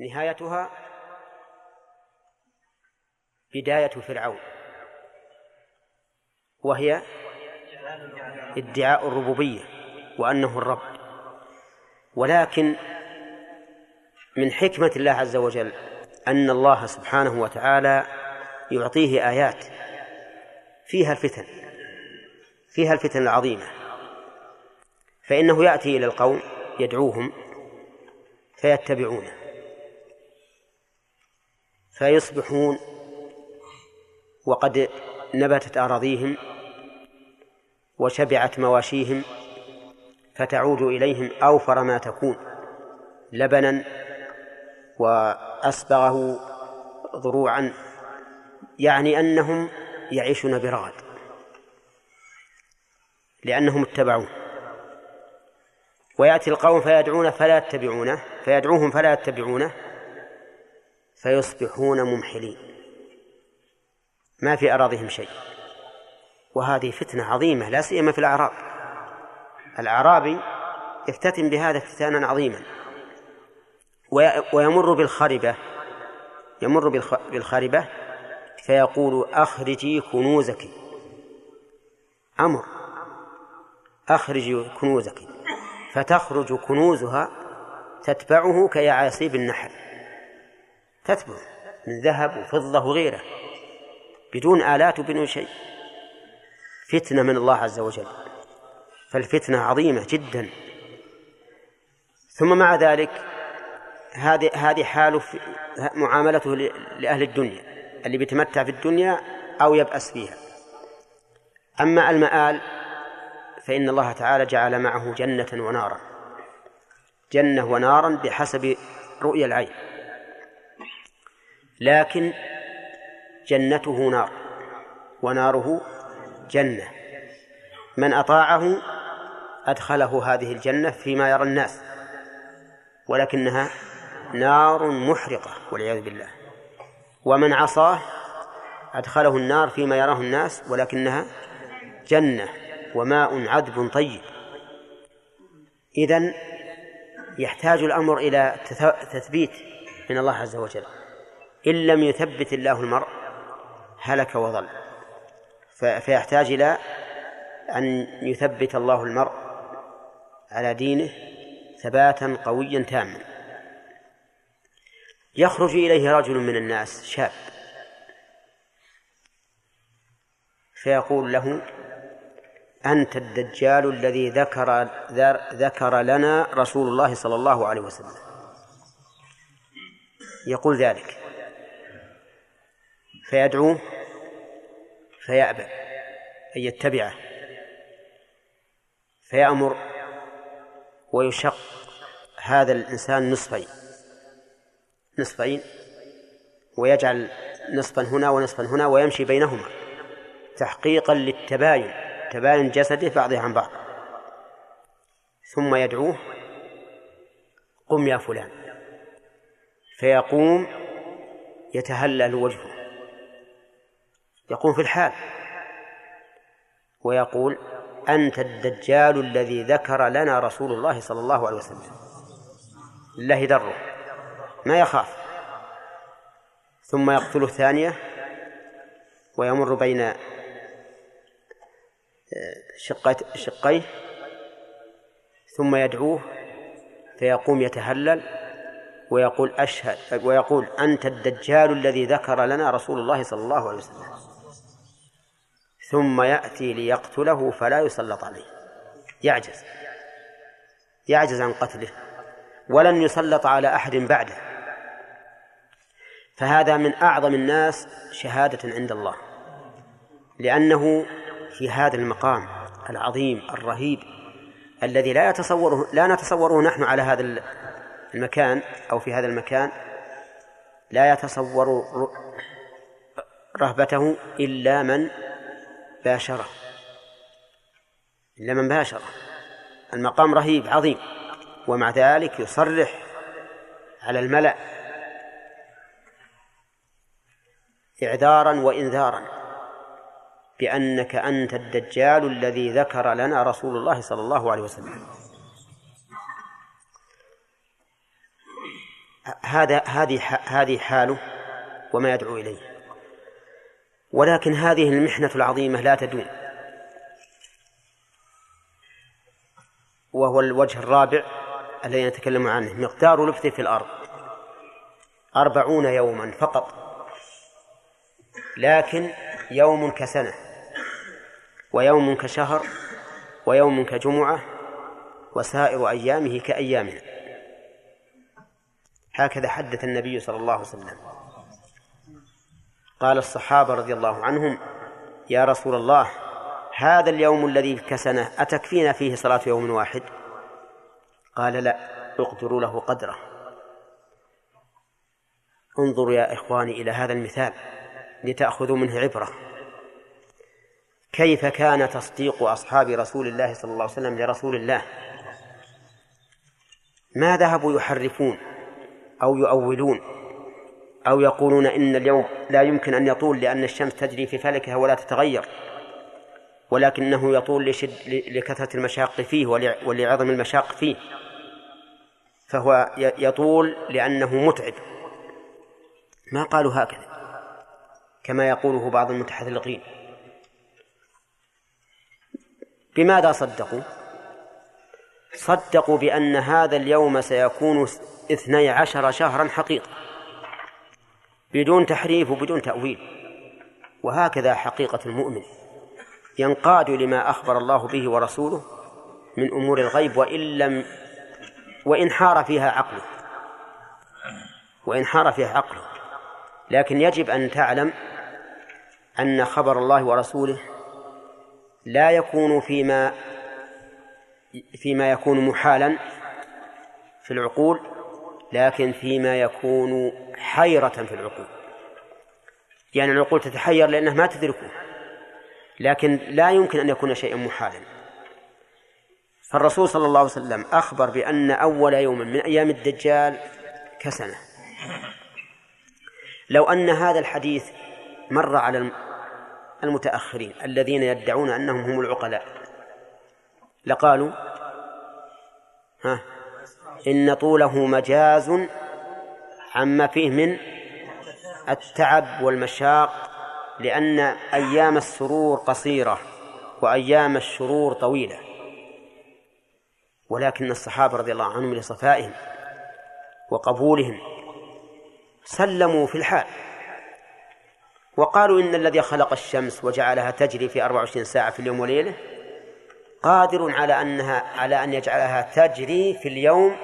نهايتها بداية فرعون وهي ادعاء الربوبية وأنه الرب. ولكن من حكمة الله عز وجل أن الله سبحانه وتعالى يعطيه آيات فيها الفتن فيها الفتن العظيمة. فإنه يأتي إلى القوم يدعوهم فيتبعونه. فيصبحون وقد نبتت أراضيهم وشبعت مواشيهم فتعود إليهم أوفر ما تكون لبنا وأسبغه ضروعا يعني أنهم يعيشون برغد لأنهم اتبعوه. ويأتي القوم فيدعون فلا يتبعونه فيدعوهم فلا يتبعونه فيصبحون ممحلين. ما في أراضيهم شيء. وهذه فتنة عظيمة لا سيما في الأعراب. الأعرابي يفتتن بهذا افتتانا عظيما. ويمر بالخربة يمر بالخربة فيقول أخرجي كنوزك. أمر. أخرجي كنوزك. فتخرج كنوزها تتبعه كيعاصيب النحل. تتبع من ذهب وفضة وغيره بدون آلات وبدون شيء. فتنة من الله عز وجل. فالفتنة عظيمة جدا. ثم مع ذلك هذه هذه حال معاملته لأهل الدنيا اللي بيتمتع في الدنيا أو يبأس فيها أما المآل فإن الله تعالى جعل معه جنة ونارا. جنة ونارا بحسب رؤيا العين. لكن جنته نار وناره جنة. من أطاعه أدخله هذه الجنة فيما يرى الناس ولكنها نار محرقة والعياذ بالله. ومن عصاه أدخله النار فيما يراه الناس ولكنها جنة وماء عذب طيب. إذن يحتاج الأمر إلى تثبيت من الله عز وجل. إن لم يثبت الله المرء هلك وضل. فيحتاج إلى أن يثبت الله المرء على دينه ثباتا قويا تاما. يخرج إليه رجل من الناس شاب. فيقول له أنت الدجال الذي ذكر ذكر لنا رسول الله صلى الله عليه وسلم. يقول ذلك. فيدعوه فيأبى أن يتبعه فيأمر ويشق هذا الإنسان نصفين نصفين ويجعل نصفا هنا ونصفا هنا ويمشي بينهما تحقيقا للتباين تباين جسده بعضه عن بعض. ثم يدعوه قم يا فلان فيقوم يتهلل وجهه. يقوم في الحال. ويقول أنت الدجال الذي ذكر لنا رسول الله صلى الله عليه وسلم. لله دره. ما يخاف. ثم يقتل الثانية ويمر بين آه، شقيه ثم يدعوه فيقوم يتهلل ويقول أشهد ويقول أنت الدجال الذي ذكر لنا رسول الله صلى الله عليه وسلم. ثم يأتي ليقتله فلا يسلط عليه. يعجز. يعجز عن قتله. ولن يسلط على أحد بعده. فهذا من أعظم الناس شهادة عند الله. لأنه في هذا المقام العظيم الرهيب الذي لا يتصوره لا نتصوره نحن على هذا المكان أو في هذا المكان. لا يتصور رهبته إلا من باشرة. إلا من باشره المقام رهيب عظيم. ومع ذلك يصرح على الملأ. إعذارا وإنذارا. بأنك أنت الدجال الذي ذكر لنا رسول الله صلى الله عليه وسلم. هذا هذه هذه حاله وما يدعو إليه. ولكن هذه المحنة العظيمة لا تدوم. وهو الوجه الرابع الذي نتكلم عنه مقدار لبثه في الأرض. أربعون يوما فقط. لكن يوم كسنة ويوم كشهر ويوم كجمعة وسائر أيامه كأيامنا. هكذا حدث النبي صلى الله عليه وسلم. قال الصحابة رضي الله عنهم يا رسول الله هذا اليوم الذي كسنه أتكفينا فيه صلاة يوم واحد؟ قال لا اقدروا له قدره. انظروا يا إخواني إلى هذا المثال لتأخذوا منه عبرة. كيف كان تصديق أصحاب رسول الله صلى الله عليه وسلم لرسول الله؟ ما ذهبوا يحرفون أو يؤولون؟ أو يقولون إن اليوم لا يمكن أن يطول لأن الشمس تجري في فلكها ولا تتغير. ولكنه يطول لشد لكثرة المشاق فيه ولعظم المشاق فيه. فهو يطول لأنه متعب. ما قالوا هكذا؟ كما يقوله بعض المتحذلقين بماذا صدقوا؟ صدقوا بأن هذا اليوم سيكون اثني عشر شهرا حقيقة. بدون تحريف وبدون تأويل. وهكذا حقيقة المؤمن. ينقاد لما أخبر الله به ورسوله من أمور الغيب وإن لم وإن حار فيها عقله. وإن حار فيها عقله. لكن يجب أن تعلم أن خبر الله ورسوله لا يكون فيما فيما يكون محالا في العقول لكن فيما يكون حيرة في العقول. يعني العقول تتحير لأنها ما تدركه. لكن لا يمكن أن يكون شيئا محالا. فالرسول صلى الله عليه وسلم أخبر بأن أول يوم من أيام الدجال كسنة. لو أن هذا الحديث مر على المتأخرين الذين يدعون أنهم هم العقلاء لقالوا ها إن طوله مجاز عما فيه من التعب والمشاق لأن أيام السرور قصيرة وأيام الشرور طويلة. ولكن الصحابة رضي الله عنهم لصفائهم وقبولهم سلموا في الحال وقالوا إن الذي خلق الشمس وجعلها تجري في 24 ساعة في اليوم وليلة قادر على أنها على أن يجعلها تجري في اليوم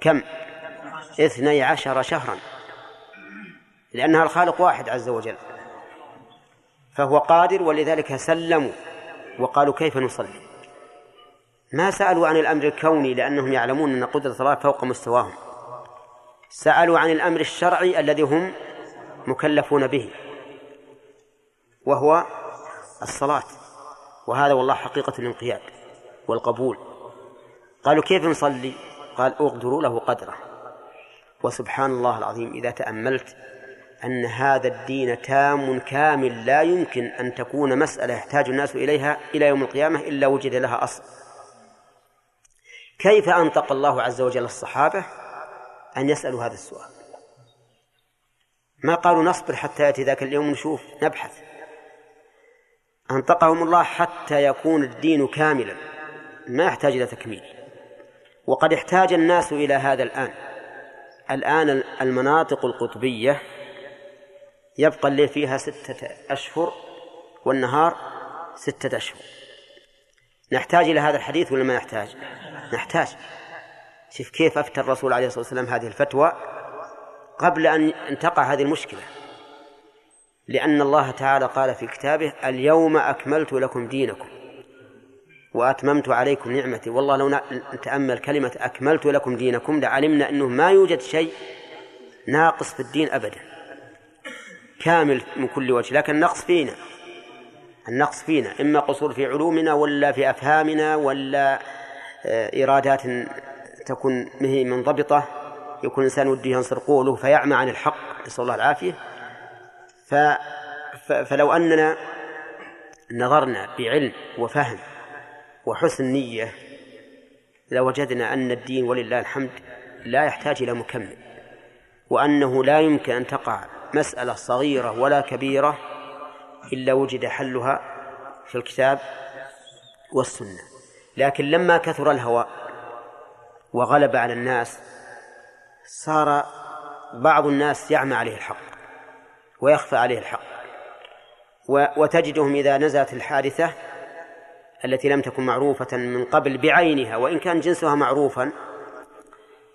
كم؟ اثني عشر شهرا. لأنها الخالق واحد عز وجل. فهو قادر ولذلك سلموا وقالوا كيف نصلي؟ ما سألوا عن الأمر الكوني لأنهم يعلمون أن قدرة الله فوق مستواهم. سألوا عن الأمر الشرعي الذي هم مكلفون به وهو الصلاة. وهذا والله حقيقة الانقياد والقبول. قالوا كيف نصلي؟ قال أقدروا له قدره. وسبحان الله العظيم إذا تأملت أن هذا الدين تام كامل لا يمكن أن تكون مسألة يحتاج الناس إليها إلى يوم القيامة إلا وجد لها أصل. كيف أنطق الله عز وجل الصحابة؟ أن يسألوا هذا السؤال. ما قالوا نصبر حتى يأتي ذاك اليوم نشوف نبحث. أنطقهم الله حتى يكون الدين كاملا ما يحتاج إلى تكميل. وقد احتاج الناس إلى هذا الآن. الآن المناطق القطبية يبقى الليل فيها ستة أشهر والنهار ستة أشهر. نحتاج إلى هذا الحديث ولا ما نحتاج؟ نحتاج. شوف كيف أفتى الرسول عليه الصلاة والسلام هذه الفتوى قبل أن تقع هذه المشكلة. لأن الله تعالى قال في كتابه اليوم أكملت لكم دينكم. وأتممت عليكم نعمتي. والله لو نتأمل كلمة أكملت لكم دينكم لعلمنا أنه ما يوجد شيء ناقص في الدين أبدا. كامل من كل وجه لكن النقص فينا. النقص فينا إما قصور في علومنا ولا في أفهامنا ولا آه، إرادات تكون مهي منضبطة. يكون الإنسان وده ينصر قوله فيعمى عن الحق نسأل الله العافية. ف فلو أننا نظرنا بعلم وفهم وحسن نية لوجدنا أن الدين ولله الحمد لا يحتاج إلى مكمل وأنه لا يمكن أن تقع مسألة صغيرة ولا كبيرة إلا وجد حلها في الكتاب والسنة. لكن لما كثر الهوى وغلب على الناس صار بعض الناس يعمى عليه الحق ويخفى عليه الحق وتجدهم إذا نزلت الحادثة التي لم تكن معروفة من قبل بعينها وإن كان جنسها معروفا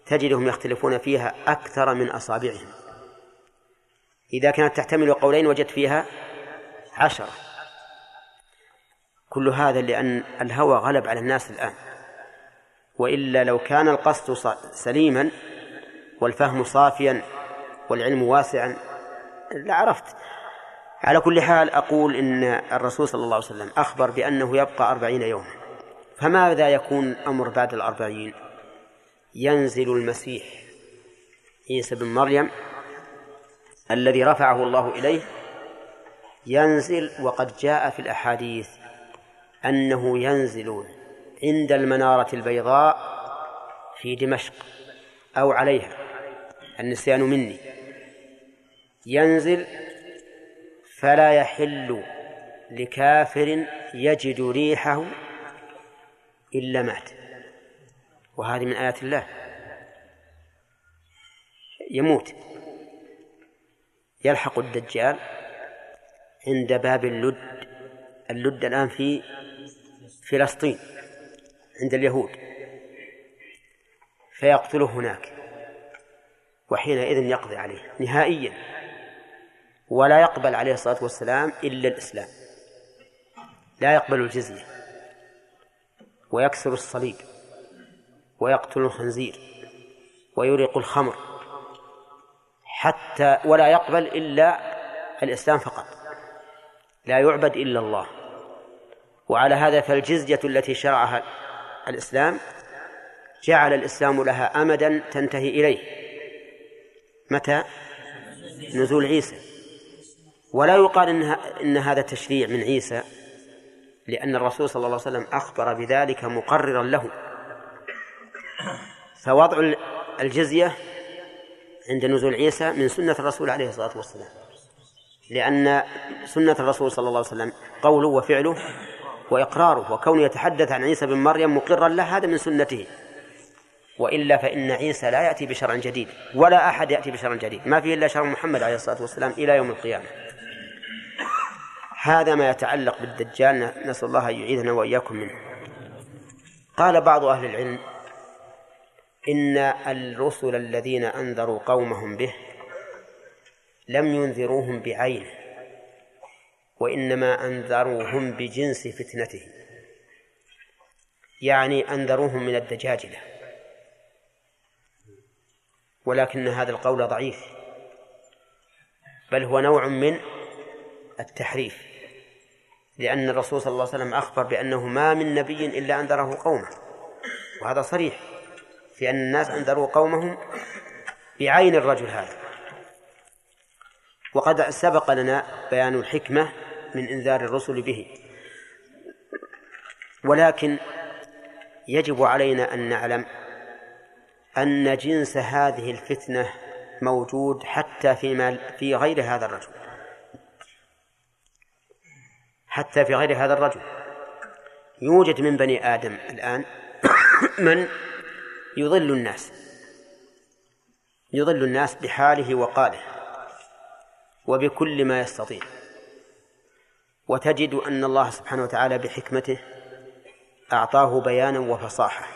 تجدهم يختلفون فيها أكثر من أصابعهم. إذا كانت تحتمل قولين وجدت فيها عشرة. كل هذا لأن الهوى غلب على الناس الآن. وإلا لو كان القصد سليما والفهم صافيا والعلم واسعا لعرفت. على كل حال أقول إن الرسول صلى الله عليه وسلم أخبر بأنه يبقى أربعين يوما. فماذا يكون الأمر بعد الأربعين؟ ينزل المسيح عيسى بن مريم الذي رفعه الله إليه ينزل وقد جاء في الأحاديث أنه ينزل عند المنارة البيضاء في دمشق أو عليها النسيان مني. ينزل فلا يحل لكافر يجد ريحه إلا مات. وهذه من آيات الله. يموت. يلحق الدجال عند باب اللد. اللد الآن في فلسطين عند اليهود. فيقتله هناك. وحينئذ يقضي عليه. نهائيا. ولا يقبل عليه الصلاة والسلام إلا الإسلام. لا يقبل الجزية ويكسر الصليب ويقتل الخنزير ويريق الخمر حتى ولا يقبل إلا الإسلام فقط. لا يعبد إلا الله. وعلى هذا فالجزية التي شرعها الإسلام جعل الإسلام لها أمدا تنتهي إليه. متى؟ نزول عيسى. ولا يقال إن, إن هذا تشريع من عيسى لأن الرسول صلى الله عليه وسلم أخبر بذلك مقررا له. فوضع الجزية عند نزول عيسى من سنة الرسول عليه الصلاة والسلام. لأن سنة الرسول صلى الله عليه وسلم قوله وفعله وإقراره وكونه يتحدث عن عيسى بن مريم مقرا له هذا من سنته. وإلا فإن عيسى لا يأتي بشرع جديد ولا أحد يأتي بشرع جديد. ما فيه إلا شرع محمد عليه الصلاة والسلام إلى يوم القيامة. هذا ما يتعلق بالدجال نسأل الله أن يعيذنا وإياكم منه. قال بعض أهل العلم إن الرسل الذين أنذروا قومهم به لم ينذروهم بعينه وإنما أنذروهم بجنس فتنته. يعني أنذروهم من الدجاجلة. ولكن هذا القول ضعيف. بل هو نوع من التحريف. لأن الرسول صلى الله عليه وسلم أخبر بأنه ما من نبي إلا أنذره قومه. وهذا صريح في أن الناس أنذروا قومهم بعين الرجل هذا. وقد سبق لنا بيان الحكمة من إنذار الرسل به. ولكن يجب علينا أن نعلم أن جنس هذه الفتنة موجود حتى فيما في غير هذا الرجل. حتى في غير هذا الرجل. يوجد من بني آدم الآن من يضل الناس. يضل الناس بحاله وقاله وبكل ما يستطيع. وتجد أن الله سبحانه وتعالى بحكمته أعطاه بيانا وفصاحة.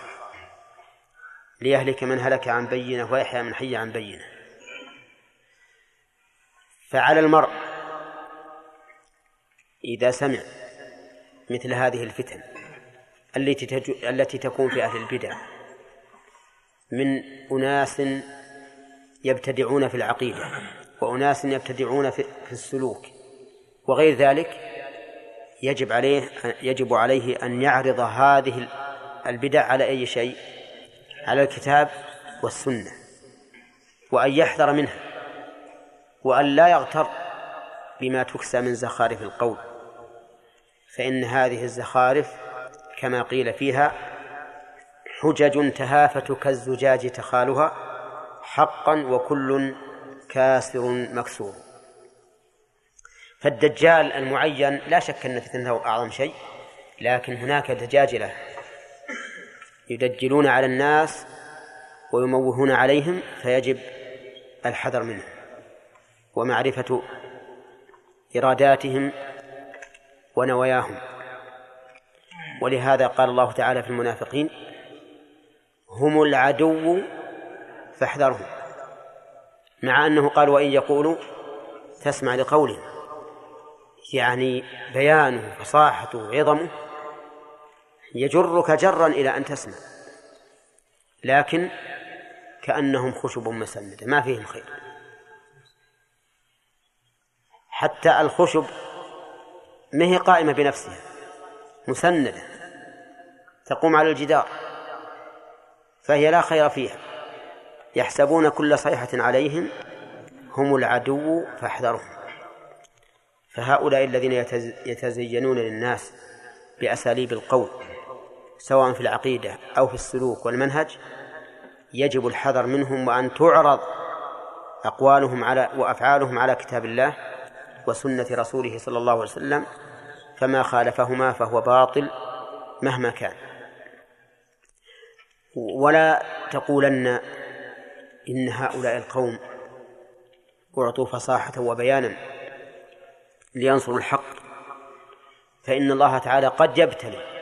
ليهلك من هلك عن بينة ويحيى من حي عن بينة. فعلى المرء إذا سمع مثل هذه الفتن التي التي تكون في أهل البدع من أناس يبتدعون في العقيدة وأناس يبتدعون في السلوك وغير ذلك يجب عليه يجب عليه أن يعرض هذه البدع على أي شيء؟ على الكتاب والسنة وأن يحذر منها وأن لا يغتر بما تكسى من زخارف القول. فإن هذه الزخارف كما قيل فيها حجج تهافت كالزجاج تخالها حقا وكل كاسر مكسور. فالدجال المعين لا شك أن فتنته أعظم شيء لكن هناك دجاجلة يدجلون على الناس ويموهون عليهم فيجب الحذر منهم. ومعرفة إراداتهم ونواياهم. ولهذا قال الله تعالى في المنافقين هم العدو فاحذرهم. مع أنه قال وإن يقولوا تسمع لقولهم. يعني بيانه فصاحته وعظمه يجرك جرا إلى أن تسمع لكن كأنهم خشب مسندة ما فيهم خير. حتى الخشب ما هي قائمة بنفسها؟ مسندة. تقوم على الجدار. فهي لا خير فيها. يحسبون كل صيحة عليهم هم العدو فاحذرهم. فهؤلاء الذين يتزينون للناس بأساليب القول سواء في العقيدة أو في السلوك والمنهج يجب الحذر منهم وأن تعرض أقوالهم على وأفعالهم على كتاب الله وسنة رسوله صلى الله عليه وسلم فما خالفهما فهو باطل مهما كان. ولا تقولن إن هؤلاء القوم أعطوا فصاحة وبيانا لينصروا الحق فإن الله تعالى قد يبتلي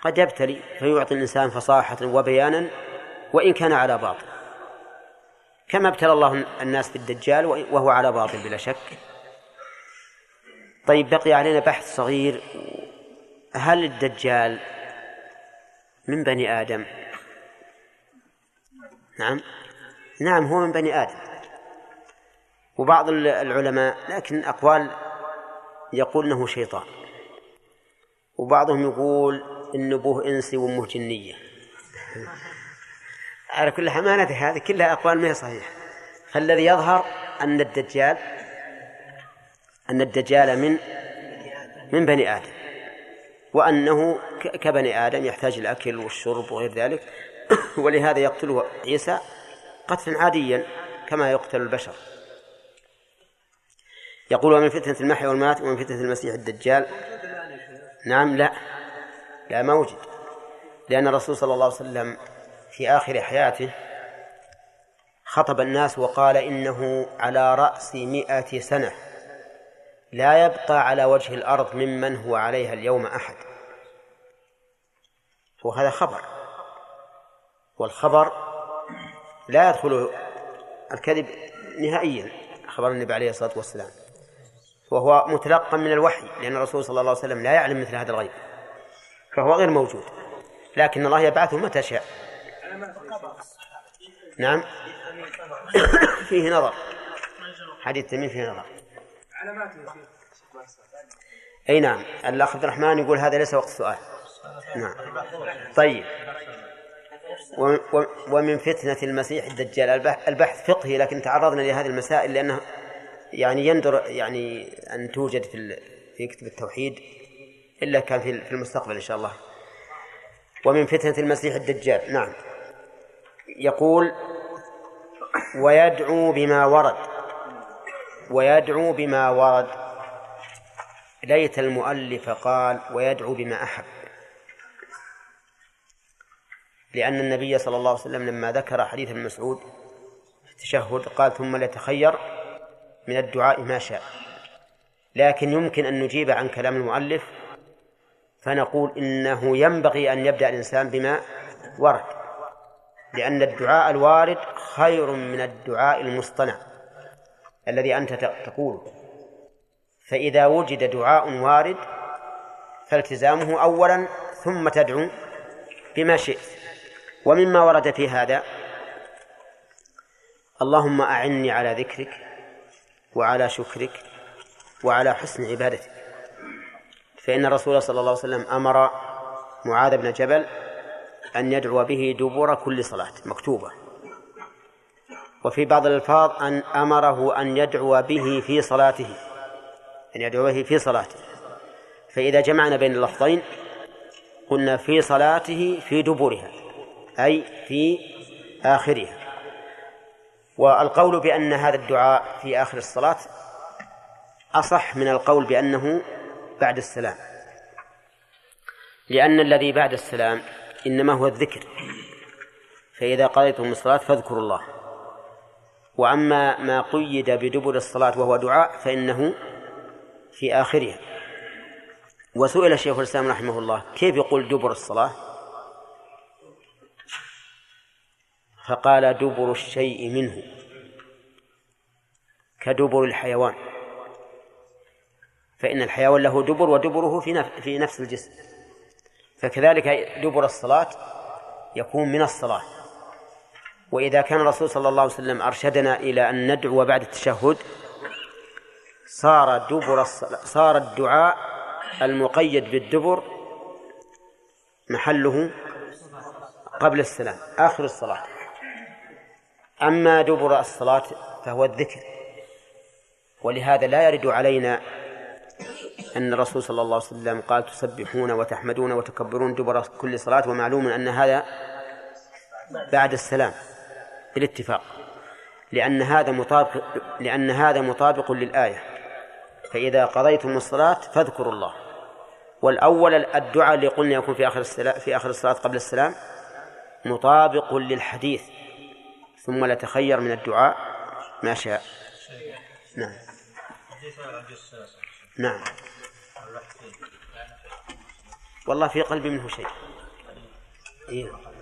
قد يبتلي فيعطي الإنسان فصاحة وبيانا وإن كان على باطل. كما ابتلى الله الناس بالدجال وهو على باطل بلا شك. طيب بقي علينا بحث صغير. هل الدجال من بني آدم؟ نعم. نعم هو من بني آدم. وبعض العلماء لكن أقوال يقول أنه شيطان. وبعضهم يقول إن أبوه إنسي وأمه جنية. على كل حمانة هذه كلها أقوال ما هي صحيحة. فالذي يظهر أن الدجال أن الدجال من من بني آدم وأنه كبني آدم يحتاج الأكل والشرب وغير ذلك ولهذا يقتله عيسى قتلا عاديا كما يقتل البشر. يقول ومن فتنة المحيا والمات ومن فتنة المسيح الدجال. نعم لا لا ما وجد. لأن الرسول صلى الله عليه وسلم في آخر حياته خطب الناس وقال إنه على رأس مئة سنة. لا يبقى على وجه الأرض ممن هو عليها اليوم أحد. وهذا خبر. والخبر لا يدخل الكذب نهائيا خبر النبي عليه الصلاة والسلام. وهو متلقى من الوحي لأن الرسول صلى الله عليه وسلم لا يعلم مثل هذا الغيب. فهو غير موجود. لكن الله يبعثه متى شاء. نعم. فيه نظر. حديث تميم فيه نظر. أي نعم الأخ عبد الرحمن يقول هذا ليس وقت السؤال نعم. طيب. ومن فتنة المسيح الدجال البحث فقهي لكن تعرضنا لهذه المسائل لأنه يعني يندر يعني أن توجد في في كتب التوحيد إلا كان في المستقبل إن شاء الله. ومن فتنة المسيح الدجال نعم. يقول ويدعو بما ورد. ويدعو بما ورد. ليت المؤلف قال ويدعو بما أحب. لأن النبي صلى الله عليه وسلم لما ذكر حديث ابن مسعود التشهد قال ثم ليتخير من الدعاء ما شاء. لكن يمكن أن نجيب عن كلام المؤلف فنقول إنه ينبغي أن يبدأ الإنسان بما ورد. لأن الدعاء الوارد خير من الدعاء المصطنع. الذي أنت تقوله. فإذا وجد دعاء وارد فالتزامه أولا ثم تدعو بما شئت. ومما ورد في هذا اللهم أعني على ذكرك وعلى شكرك وعلى حسن عبادتك. فإن الرسول صلى الله عليه وسلم أمر معاذ بن جبل أن يدعو به دبور كل صلاة مكتوبة. وفي بعض الألفاظ أن أمره أن يدعو به في صلاته أن يدعو به في صلاته. فإذا جمعنا بين اللفظين قلنا في صلاته في دبرها أي في آخرها. والقول بأن هذا الدعاء في آخر الصلاة أصح من القول بأنه بعد السلام. لأن الذي بعد السلام إنما هو الذكر. فإذا قضيتم الصلاة فاذكروا الله. وأما ما قيد بدبر الصلاة وهو دعاء فإنه في آخرها. وسئل شيخ الإسلام رحمه الله كيف يقول دبر الصلاة؟ فقال دبر الشيء منه كدبر الحيوان. فإن الحيوان له دبر ودبره في في نفس الجسم. فكذلك دبر الصلاة يكون من الصلاة. وإذا كان الرسول صلى الله عليه وسلم أرشدنا إلى أن ندعو بعد التشهد صار دبر صار الدعاء المقيد بالدبر محله قبل السلام آخر الصلاة. أما دبر الصلاة فهو الذكر ولهذا لا يرد علينا أن الرسول صلى الله عليه وسلم قال تسبحون وتحمدون وتكبرون دبر كل صلاة ومعلوم أن هذا بعد السلام. بالاتفاق لأن هذا مطابق لأن هذا مطابق للآية. فإذا قضيتم الصلاة فاذكروا الله. والأول الدعاء اللي قلنا يكون في آخر في آخر الصلاة قبل السلام مطابق للحديث. ثم لتخير من الدعاء ما شاء. نعم. نعم. والله في قلبي منه شيء. إيه.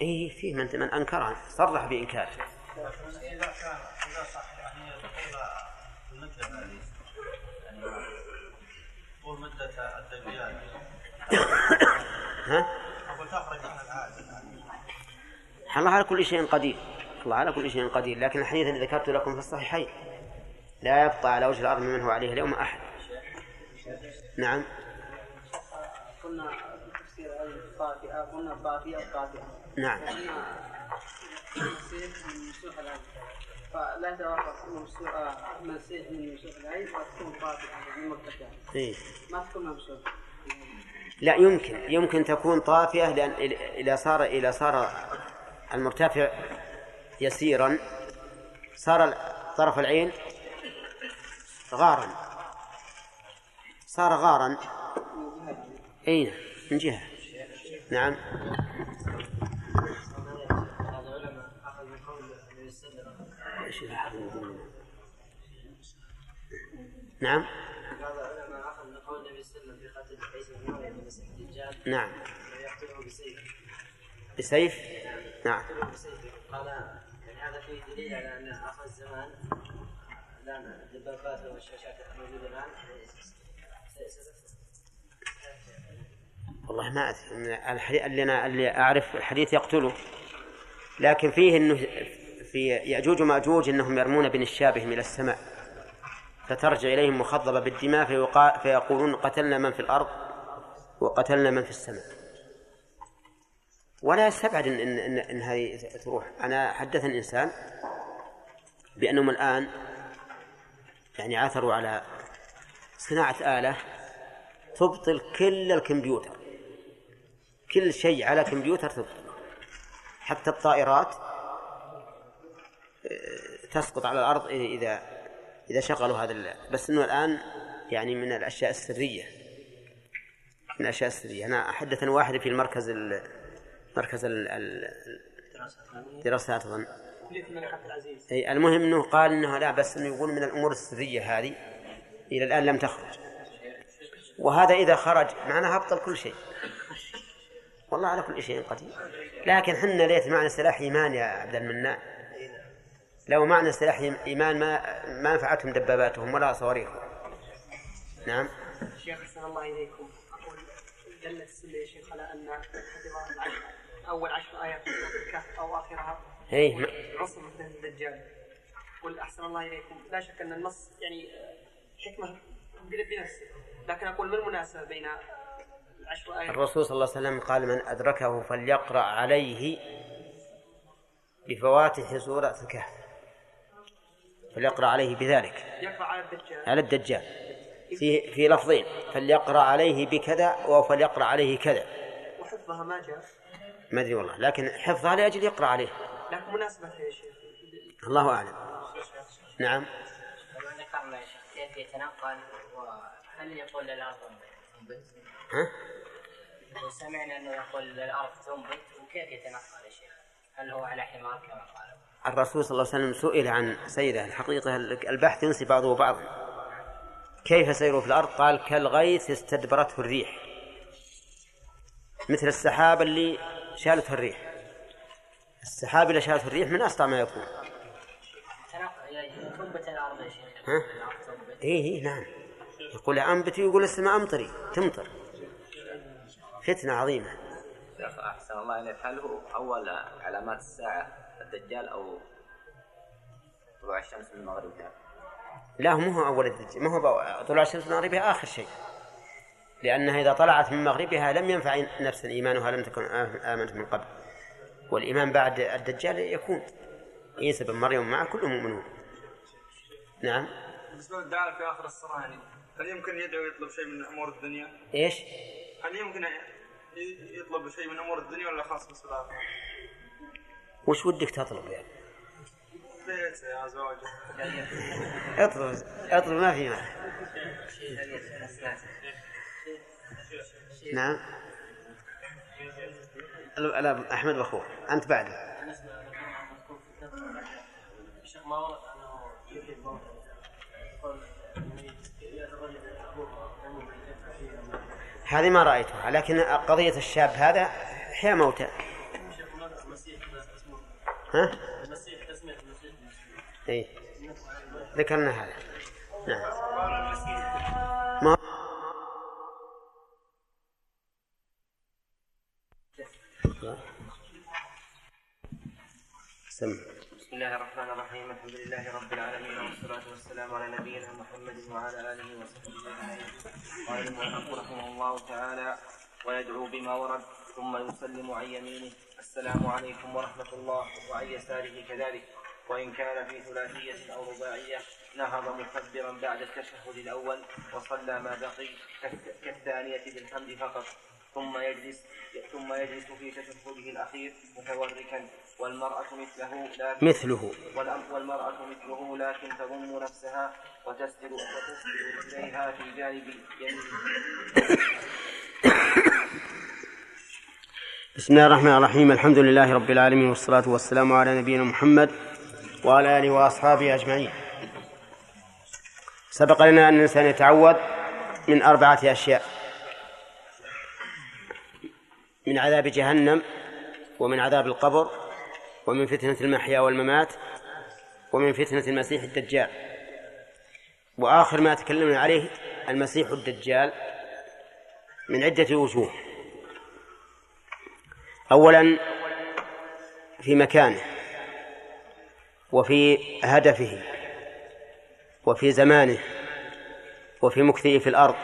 إيه فيه من من أنكره صرح بإنكاره. إذا كان إذا صح يعني المدة هذه يعني طول مدة الدجال ها؟ أقول تخرج عن العادة الله على كل شيء قدير. الله على كل شيء قدير. لكن الحديث الذي ذكرت لكم في الصحيحين. لا يبقى على وجه الأرض من هو عليه اليوم أحد. نعم. قلنا تفسير الفاتحة قلنا فاتحة الفاتحة نعم. فلا من العين يعني مرتفعة؟ ما تكون ممسوح لا يمكن يمكن تكون طافية لأن إذا صار إذا صار المرتفع يسيرا صار طرف العين غارا. صار غارا. أين من جهة. نعم. نعم. نعم. بسيف. نعم. قال يعني هذا فيه دليل على أن آخر الزمان الآن الدبابات والشاشات الموجودة الآن والله ما أدري. الحديث اللي أنا اللي أعرف الحديث يقتله. لكن فيه إنه في يأجوج ومأجوج إنهم يرمون بنشابهم إلى السماء. فترجع إليهم مخضبة بالدماء فيقولون قتلنا من في الأرض وقتلنا من في السماء. ولا يستبعد إن, إن, إن, هذه تروح. أنا حدثني إنسان بأنهم الآن يعني عثروا على صناعة آلة تبطل كل الكمبيوتر. كل شيء على كمبيوتر تبطل. حتى الطائرات آه، تسقط على الأرض إذا إذا شغلوا هذا بس إنه الآن يعني من الأشياء السرية من الأشياء السرية. أنا حدثني واحد في المركز مركز الدراسات أظن. أي المهم أنه قال أنه لا بس أنه يقول من الأمور السرية هذه إلى الآن لم تخرج. وهذا إذا خرج معناها أبطل كل شيء. والله على كل شيء قدير. لكن حنا ليت معنى سلاح إيمان يا عبد المنان. لو معنى سلاح إيمان ما ما نفعتهم دباباتهم ولا صواريخهم. نعم. شيخ أحسن الله إليكم. أقول دل السنة يا شيخ على أن أول عشر آيات من سورة الكهف أو آخرها اي عصر فتنه الدجال. قل أحسن الله إليكم. لا شك أن النص يعني حكمة بنفسه لكن أقول ما المناسبة بين العشر آيات؟ الرسول صلى الله عليه وسلم قال من أدركه فليقرأ عليه بفواتح سورة الكهف. فليقرأ عليه بذلك. يقرا على الدجال. على الدجال. في في لفظين. فليقرأ عليه بكذا أو فليقرأ عليه كذا. وحفظها ما جاء. ما أدري والله. لكن حفظها لأجل يقرأ عليه. لكن مناسبة يا شيخ. الله أعلم. نعم. ذكرنا كيف يتنقل وهل يقول للأرض تنبت؟ ها؟ وسمعنا أنه يقول للأرض تنبت وكيف يتنقل يا شيخ؟ هل هو على حمار كما قال؟ الرسول صلى الله عليه وسلم سئل عن سيره الحقيقة البحث ينسي بعضه بعضا. كيف سيره في الأرض؟ قال كالغيث استدبرته الريح. مثل السحاب اللي شالته الريح. السحاب اللي شالته الريح من أسرع ما يكون. تنبت الأرض يا شيخ. ها؟ إيه إيه نعم. يقول أنبتي ويقول السماء أمطري. تمطر. فتنة عظيمة. شيخ أحسن الله إليك هل هو أول علامات الساعة. الدجال أو طلوع الشمس من مغربها؟ لا مو هو أول الدجال ما هو طلوع الشمس من مغربها آخر شيء لأنها إذا طلعت من مغربها لم ينفع نفسا إيمانها لم تكن آمنت من قبل والإيمان بعد الدجال يكون عيسى بن مريم معه كلهم مؤمنون نعم بالنسبة للدعاء في آخر الصلاة يعني هل يمكن يدعو يطلب شيء من أمور الدنيا؟ إيش؟ هل يمكن يطلب شيء من أمور الدنيا ولا خاص بالصلاة؟ وش ودك تطلب يعني؟ اطلب اطلب ما في مانع. نعم. لا أحمد واخوه أنت الموتى هذه ما رأيتها لكن قضية الشاب هذا حيا موتى. ها؟ اي ذكرنا هذا. نعم. ما سم. بسم الله الرحمن الرحيم. الحمد لله رب العالمين والصلاة والسلام على نبينا محمد وعلى آله وصحبه أجمعين. قال المؤلف رحمه الله تعالى ويدعو بما ورد ثم يسلم عن يمينه. السلام عليكم ورحمة الله وعن يساره كذلك. وإن كان في ثلاثية أو رباعية نهض مكبرا بعد التشهد الأول وصلى ما بقي كالثانية بالحمد فقط. ثم يجلس ثم يجلس في تشهده الأخير متوركا. والمرأة مثله لكن مثله. والمرأة مثله لكن تضم نفسها وتسجد وتسجد إليها في جانب يمينها بسم الله الرحمن الرحيم. الحمد لله رب العالمين والصلاة والسلام على نبينا محمد وعلى آله وأصحابه أجمعين. سبق لنا أن الإنسان يتعوذ من أربعة أشياء. من عذاب جهنم ومن عذاب القبر ومن فتنة المحيا والممات ومن فتنة المسيح الدجال. وآخر ما تكلمنا عليه المسيح الدجال من عدة وجوه. أولا في مكانه وفي هدفه وفي زمانه وفي مكثه في الأرض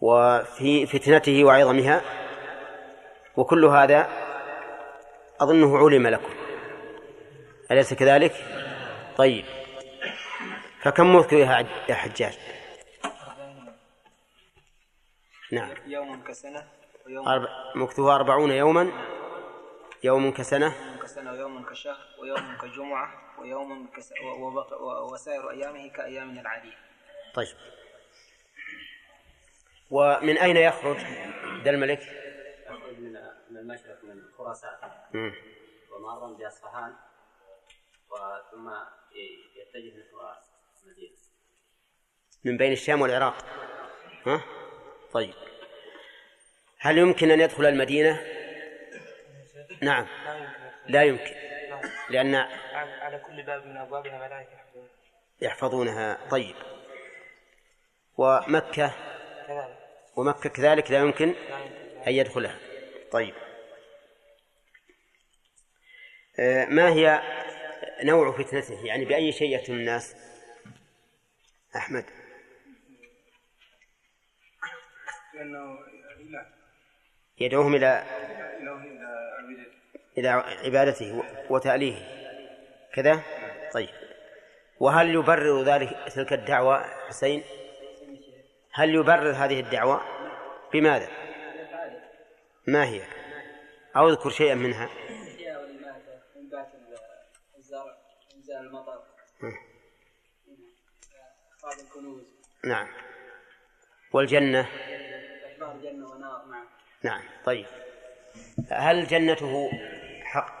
وفي فتنته وعظمها وكل هذا أظنه علم لكم أليس كذلك؟ طيب فكم مكث يا حجاج؟ نعم يوم كسنة أربع مكثه أربعون يوما يوم كسنة. كسنة ويوم كشهر ويوم كجمعة ويوم كس... وبق... وسائر أيامه كأيامنا العادية طيب. ومن أين يخرج ذا الملك؟ يخرج من من المشرق من خراسان. ومارا بأصفهان وثم يتجه نحو المدينة من بين الشام والعراق. ها؟ طيب. هل يمكن أن يدخل المدينة؟ نعم. لا يمكن. لأن على كل باب من أبوابها ملائكة يحفظون. يحفظونها. طيب. ومكة؟ ومكة كذلك لا يمكن. أن يدخلها. طيب. آه، ما هي نوع فتنته؟ يعني بأي شيء يفتن الناس؟ أحمد. لأنه يدعوهم إلى إلى عبادته وتأليهه كذا؟ طيب. وهل يبرر ذلك تلك الدعوة حسين؟ هل يبرر هذه الدعوة؟ بماذا؟ ما هي؟ أو اذكر شيئا منها. المطر نعم. والجنة؟ إخبار جنة ونار نعم. نعم. طيب. هل جنته حق؟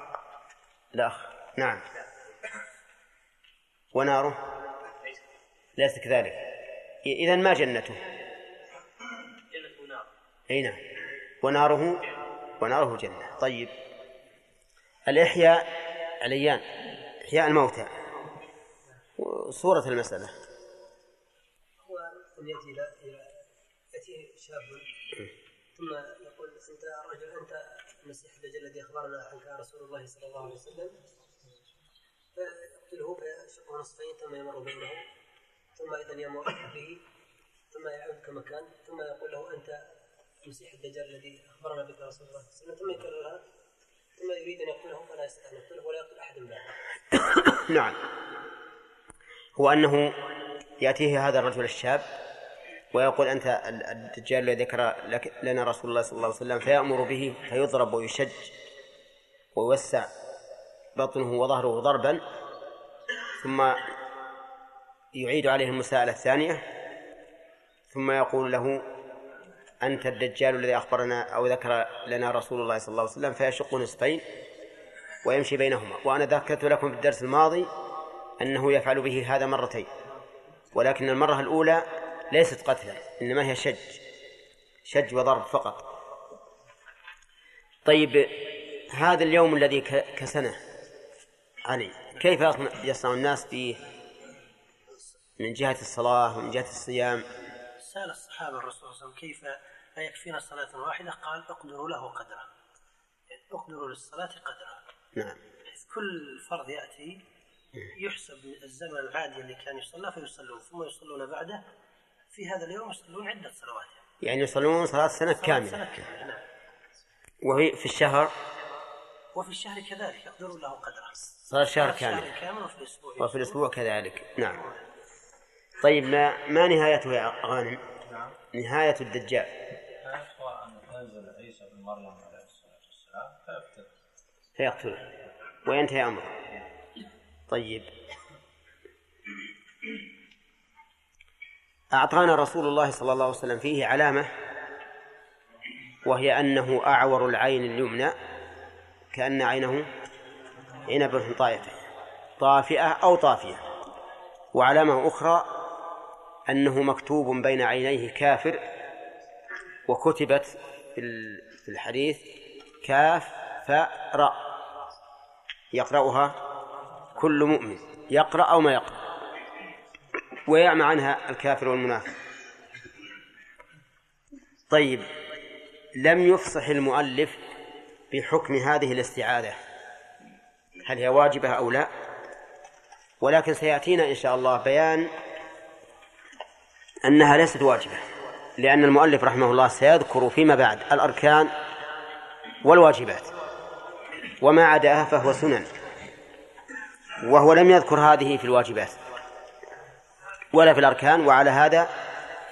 الأخ نعم. وناره؟ ليس كذلك. إذا ما جنته؟ أي نعم. وناره؟ وناره جنة. طيب. الإحياء عليان إحياء الموتى. صورة المسألة. هو أن يأتي إلى إلى- يأتي شاب. ثم يقول أنت رجل أنت المسيح الدجال الذي أخبرنا عنك رسول الله صلى الله عليه وسلم. فيقتله فيشقه نصفين ثم يمر بينه ثم أيضا يمر به ثم يعود كما كان ثم يقول له أنت المسيح الدجال الذي أخبرنا بك رسول الله صلى الله عليه وسلم. ثم يكررها ثم يريد أن يقتله فلا يستطيع أن يقتله ولا يقتل أحدا بعده. نعم. هو أنه يأتيه هذا الرجل الشاب ويقول أنت ال- الدجال الذي ذكر لنا رسول الله صلى الله عليه وسلم فيأمر به فيضرب ويشج ويوسع بطنه وظهره ضربا ثم يعيد عليه المساءلة الثانية ثم يقول له أنت الدجال الذي أخبرنا أو ذكر لنا رسول الله صلى الله عليه وسلم فيشق نصفين ويمشي بينهما وأنا ذكرت لكم في الدرس الماضي أنه يفعل به هذا مرتين ولكن المرة الأولى ليست قتلا إنما هي شج شج وضرب فقط. طيب هذا اليوم الذي كسنة. علي كيف يصنع- الناس فيه من جهة الصلاة ومن جهة الصيام؟ سأل الصحابة الرسول صلى الله عليه وسلم كيف أيكفينا صلاة واحدة قال اقدروا له قدره اقدروا للصلاة قدرها نعم. كل فرض يأتي يحسب الزمن العادي اللي كان يصلى فيصلون ثم يصلون بعده في هذا اليوم يصلون عدة صلوات يعني. يصلون صلاة سنة كاملة. سنة كاملة نعم. وهي في الشهر؟ وفي الشهر كذلك يقدروا له قدره. صلاة شهر كامل كامل وفي الأسبوع. وفي الأسبوع كذلك نعم. طيب ما ما نهايته يا غانم؟ نهاية الدجال. هو أن ينزل عيسى بن مريم عليه الصلاة والسلام فيقتل فيقتله. وينتهي أمره. طيب. أعطانا رسول الله صلى الله عليه وسلم فيه علامة وهي أنه أعور العين اليمنى كأن عينه عنب طائفة طافئة أو طافية. وعلامة أخرى أنه مكتوب بين عينيه كافر وكتبت في ال- في الحديث كاف فاء يقرأها كل مؤمن يقرأ أو ما يقرأ. ويعمى عنها الكافر والمنافق. طيب لم يفصح المؤلف بحكم هذه الاستعاذة. هل هي واجبة أو لا؟ ولكن سيأتينا إن شاء الله بيان أنها ليست واجبة لأن المؤلف رحمه الله سيذكر فيما بعد الأركان والواجبات وما عداها فهو سنن وهو لم يذكر هذه في الواجبات. ولا في الأركان وعلى هذا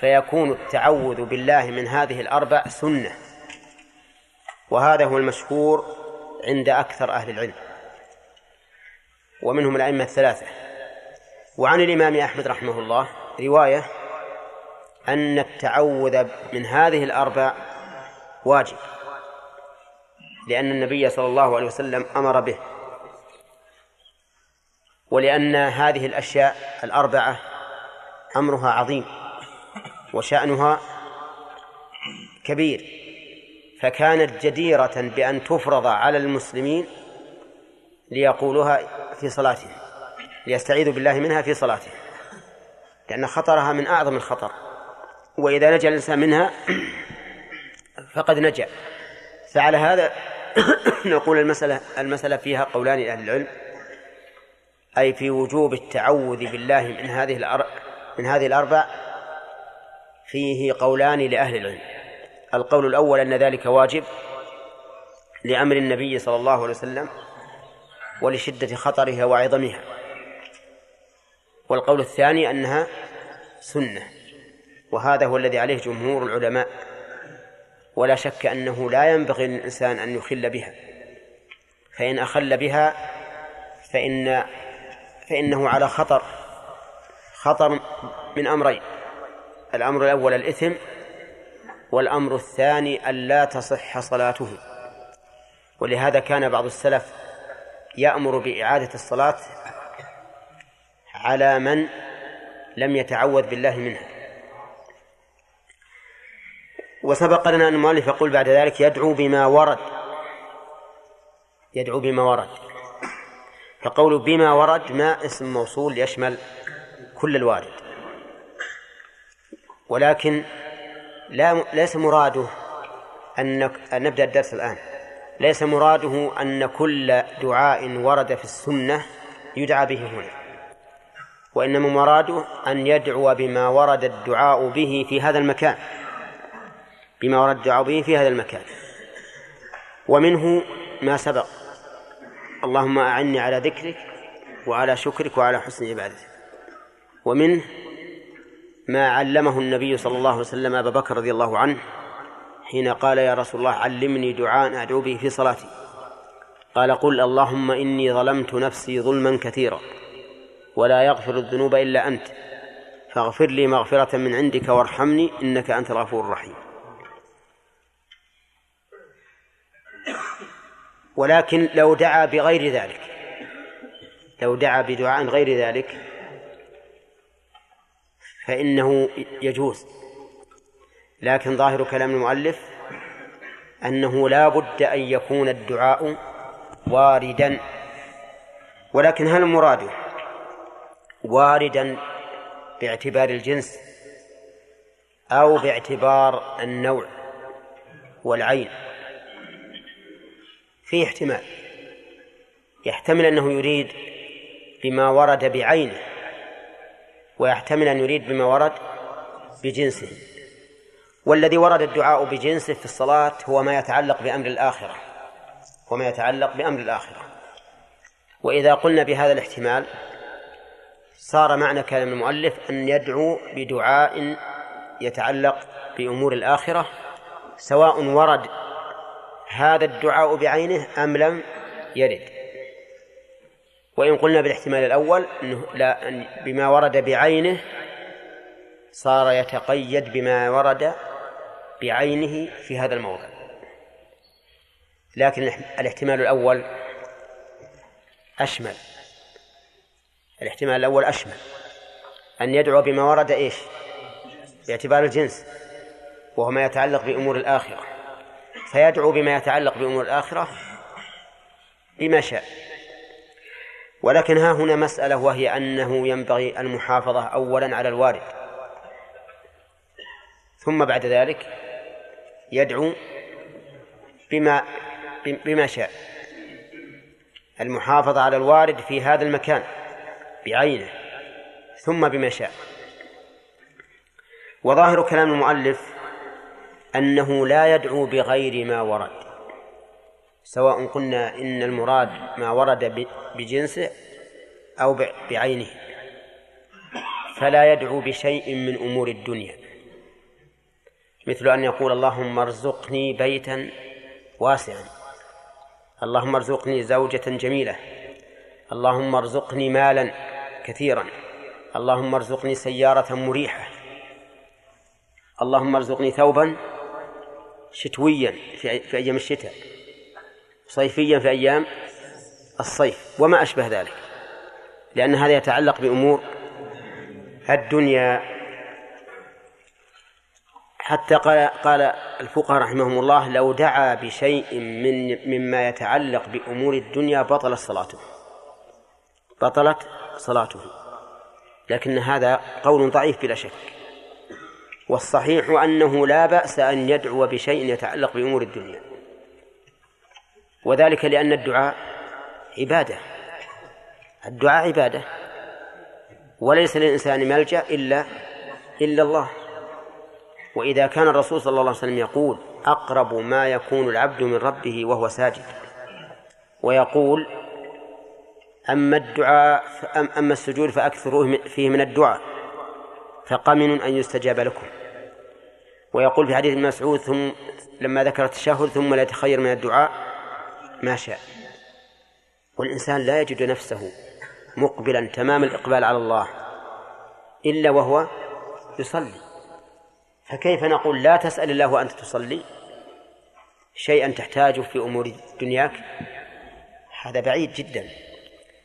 فيكون التعوذ بالله من هذه الأربع سنة. وهذا هو المشهور عند أكثر أهل العلم ومنهم الأئمة الثلاثة. وعن الإمام أحمد رحمه الله رواية أن التعوذ من هذه الأربع واجب لأن النبي صلى الله عليه وسلم أمر به ولأن هذه الأشياء الأربعة أمرها عظيم وشأنها كبير فكانت جديرة بأن تفرض على المسلمين ليقولوها في صلاتهم ليستعيذوا بالله منها في صلاتهم لأن خطرها من أعظم الخطر وإذا نجا الإنسان منها فقد نجا فعلى هذا نقول المسألة المسألة فيها قولان لأهل العلم أي في وجوب التعوذ بالله من هذه. من هذه الأربع فيه قولان لأهل العلم. القول الأول أن ذلك واجب لأمر النبي صلى الله عليه وسلم ولشدة خطرها وعظمها. والقول الثاني أنها سنة وهذا هو الذي عليه جمهور العلماء. ولا شك أنه لا ينبغي للإنسان أن يخل بها. فإن أخل بها فإن فإنه على خطر. خطر من أمرين الأمر الأول الإثم والأمر الثاني ألا تصح صلاته. ولهذا كان بعض السلف يأمر بإعادة الصلاة على من لم يتعوذ بالله منها. وسبق لنا أن المؤلف يقول بعد ذلك يدعو بما ورد يدعو بما ورد. فقول بما ورد ما اسم موصول يشمل كل الوارد. ولكن لا ليس مراده أن نبدأ الدرس الآن. ليس مراده أن كل دعاء ورد في السنة يدعى به هنا. وإنما مراده أن يدعو بما ورد الدعاء به في هذا المكان. بما ورد الدعاء به في هذا المكان. ومنه ما سبق. اللهم أعني على ذكرك وعلى شكرك وعلى حسن عبادتك. ومنه ما علمه النبي صلى الله عليه وسلم أبا بكر رضي الله عنه حين قال يا رسول الله علمني دعاء أدعو به في صلاتي. قال قل اللهم إني ظلمت نفسي ظلما كثيرا ولا يغفر الذنوب إلا أنت فاغفر لي مغفرة من عندك وارحمني إنك أنت الغفور الرحيم. ولكن لو دعا بغير ذلك لو دعا بدعاء غير ذلك فإنه يجوز. لكن ظاهر كلام المؤلف أنه لا بد أن يكون الدعاء واردا. ولكن هل مراده واردا باعتبار الجنس أو باعتبار النوع والعين؟ في احتمال. يحتمل أنه يريد بما ورد بعينه. ويحتمل أن يريد بما ورد بجنسه. والذي ورد الدعاء بجنسه في الصلاة هو ما يتعلق بأمر الآخرة. وما يتعلق بأمر الآخرة. وإذا قلنا بهذا الاحتمال صار معنى كلام المؤلف أن يدعو بدعاء يتعلق بأمور الآخرة سواء ورد هذا الدعاء بعينه أم لم يرد. وإن قلنا بالاحتمال الأول أنه لا بما ورد بعينه صار يتقيد بما ورد بعينه في هذا الموضع. لكن الاحتمال الأول أشمل. الاحتمال الأول أشمل. أن يدعو بما ورد إيش؟ باعتبار الجنس وهو ما يتعلق بأمور الآخرة. فيدعو بما يتعلق بأمور الآخرة بما شاء. ولكن ها هنا مسألة وهي أنه ينبغي المحافظة أولا على الوارد. ثم بعد ذلك يدعو بما بما شاء. المحافظة على الوارد في هذا المكان بعينه ثم بما شاء. وظاهر كلام المؤلف أنه لا يدعو بغير ما ورد. سواء قلنا إن المراد ما ورد بجنسه أو بعينه فلا يدعو بشيء من أمور الدنيا مثل أن يقول اللهم ارزقني بيتا واسعا اللهم ارزقني زوجة جميلة اللهم ارزقني مالا كثيرا اللهم ارزقني سيارة مريحة اللهم ارزقني ثوبا شتويا في أيام الشتاء. صيفيا في أيام الصيف. وما أشبه ذلك. لأن هذا يتعلق بأمور الدنيا. حتى قال قال الفقهاء رحمهم الله لو دعا بشيء من مما يتعلق بأمور الدنيا بطلت صلاته. بطلت صلاته. لكن هذا قول ضعيف بلا شك. والصحيح أنه لا بأس أن يدعو بشيء يتعلق بأمور الدنيا. وذلك لأن الدعاء عبادة. الدعاء عبادة. وليس للإنسان ملجأ إلا إلا الله. وإذا كان الرسول صلى الله عليه وسلم يقول أقرب ما يكون العبد من ربه وهو ساجد. ويقول أما الدعاء أم- أما السجود فأكثروه من- فيه من الدعاء فقمن أن يستجاب لكم. ويقول في حديث ابن مسعود ثم لما ذكر التشهد ثم لا يتخير من الدعاء ما شاء. والإنسان لا يجد نفسه مقبلا تمام الإقبال على الله إلا وهو يصلي. فكيف نقول لا تسأل الله وأنت تصلي؟ شيئا تحتاجه في أمور دنياك؟ هذا بعيد جدا.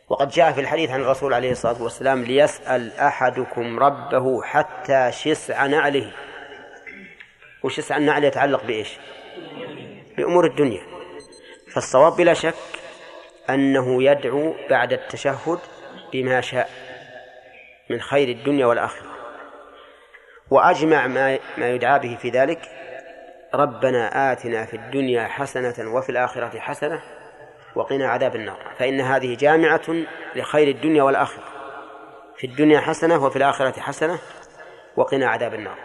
وقد جاء في الحديث عن الرسول عليه الصلاة والسلام ليسأل أحدكم ربه حتى شسع نعله وشسع النعل يتعلق بإيش؟ بأمور الدنيا. فالصواب بلا شك أنه يدعو بعد التشهد بما شاء من خير الدنيا والآخرة. وأجمع ما ما يدعى به في ذلك ربنا آتنا في الدنيا حسنة وفي الآخرة حسنة وقنا عذاب النار. فإن هذه جامعة لخير الدنيا والآخرة. في الدنيا حسنة وفي الآخرة حسنة وقنا عذاب النار.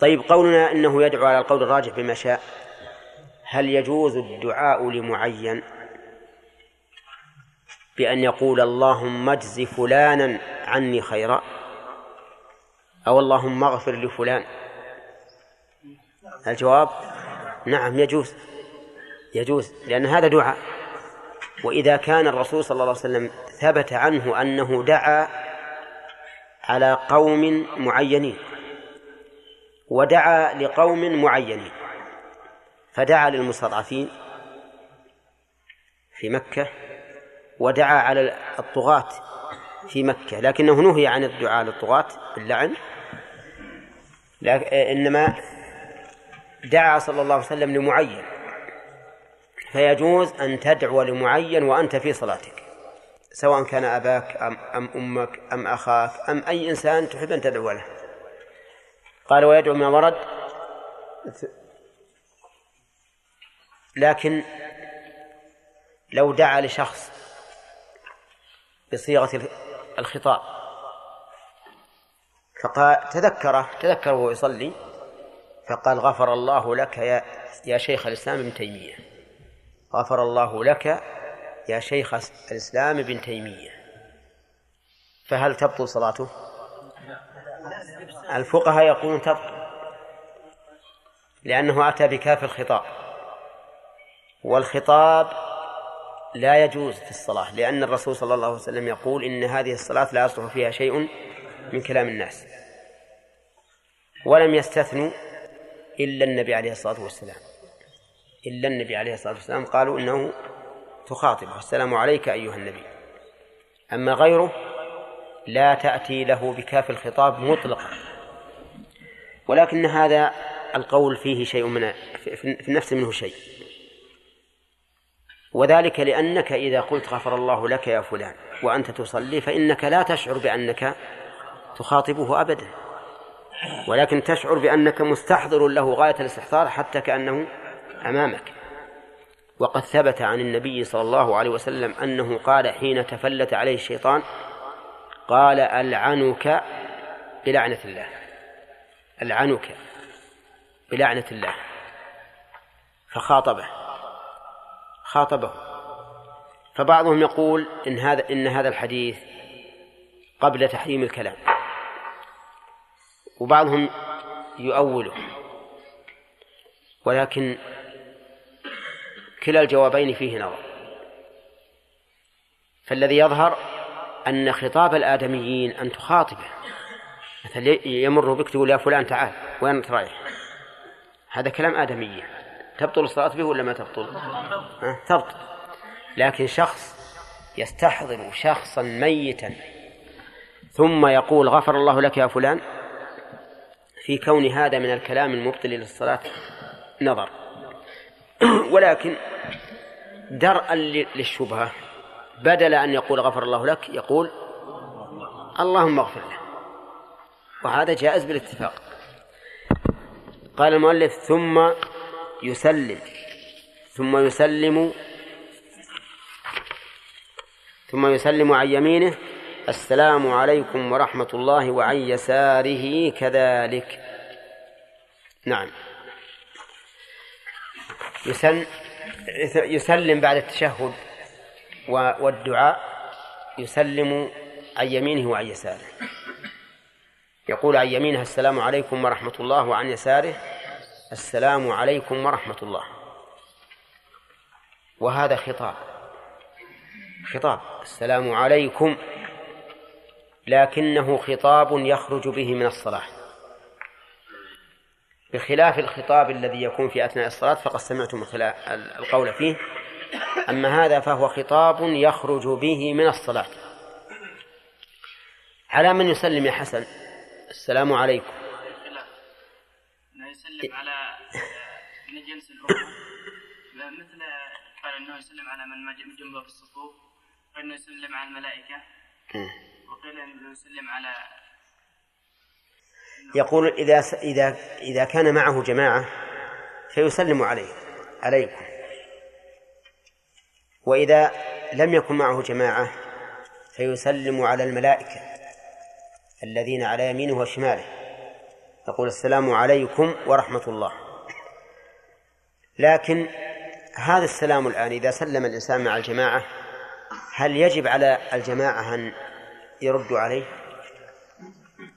طيب قولنا إنه يدعو على القول الراجح بما شاء. هل يجوز الدعاء لمعين؟ بأن يقول اللهم اجز فلانا عني خيرا أو اللهم اغفر لفلان. الجواب نعم يجوز يجوز لأن هذا دعاء. وإذا كان الرسول صلى الله عليه وسلم ثبت عنه أنه دعا على قوم معينين ودعا لقوم معينين فدعا للمستضعفين في مكة ودعا على الطغاة في مكة لكنه نهي عن الدعاء للطغاة باللعن. إنما دعا صلى الله عليه وسلم لمعين فيجوز أن تدعو لمعين وأنت في صلاتك سواء كان أباك أم, أم أمك أم أخاك أم أي إنسان تحب أن تدعو له. قال ويدعو ما ورد. لكن لو دعا لشخص بصيغة الخطاب فقال تذكره تذكر وهو يصلي فقال غفر الله لك يا يا شيخ الإسلام ابن تيمية. غفر الله لك يا شيخ الإسلام ابن تيمية. فهل تبطل صلاته؟ الفقهاء يقولون تبطل لأنه أتى بكاف الخطاب. والخطاب لا يجوز في الصلاة لأن الرسول صلى الله عليه وسلم يقول إن هذه الصلاة لا يصلح فيها شيء من كلام الناس. ولم يستثنوا إلا النبي عليه الصلاة والسلام. إلا النبي عليه الصلاة والسلام قالوا إنه تخاطبه السلام عليك أيها النبي. أما غيره لا تأتي له بكاف الخطاب مطلقا. ولكن هذا القول فيه شيء من في النفس منه شيء. وذلك لأنك إذا قلت غفر الله لك يا فلان وأنت تصلي فإنك لا تشعر بأنك تخاطبه أبدا. ولكن تشعر بأنك مستحضر له غاية الاستحضار حتى كأنه أمامك. وقد ثبت عن النبي صلى الله عليه وسلم أنه قال حين تفلت عليه الشيطان قال ألعنك بلعنة الله. ألعنك بلعنة الله. فخاطبه. خاطبه. فبعضهم يقول إن هذا إن هذا الحديث قبل تحريم الكلام. وبعضهم يؤوله. ولكن كلا الجوابين فيه نظر. فالذي يظهر أن خطاب الآدميين أن تخاطبه. مثلا يمر بك تقول يا فلان تعال وين أنت رايح؟ هذا كلام آدميين. تبطل الصلاة به ولا ما تبطل؟ تبطل. لكن شخص يستحضر شخصا ميتا ثم يقول غفر الله لك يا فلان في كون هذا من الكلام المبطل للصلاة نظر. ولكن درءا للشبهة بدل أن يقول غفر الله لك يقول اللهم اغفر له. وهذا جائز بالاتفاق. قال المؤلف ثم يسلم ثم يسلم ثم يسلم عن يمينه السلام عليكم ورحمة الله وعن يساره كذلك. نعم. يسلم بعد التشهد والدعاء يسلم عن يمينه وعن يساره. يقول عن يمينه السلام عليكم ورحمة الله وعن يساره السلام عليكم ورحمة الله. وهذا خطاب. خطاب. السلام عليكم. لكنه خطاب يخرج به من الصلاة. بخلاف الخطاب الذي يكون في أثناء الصلاة فقد سمعتم القول فيه. أما هذا فهو خطاب يخرج به من الصلاة. على من يسلم يا حسن. السلام عليكم. يسلم على آه، من الجنس الاولى مثل قال إنه يسلم على من جنبه في الصفوف وانه يسلم على الملائكة. وقيل إنه يسلم على يقول إذا س- إذا إذا كان معه جماعة فيسلم عليه عليكم. وإذا لم يكن معه جماعة فيسلم على الملائكة الذين على يمينه وشماله. يقول السلام عليكم ورحمة الله. لكن هذا السلام الآن إذا سلم الإنسان مع الجماعة هل يجب على الجماعة أن يردوا عليه؟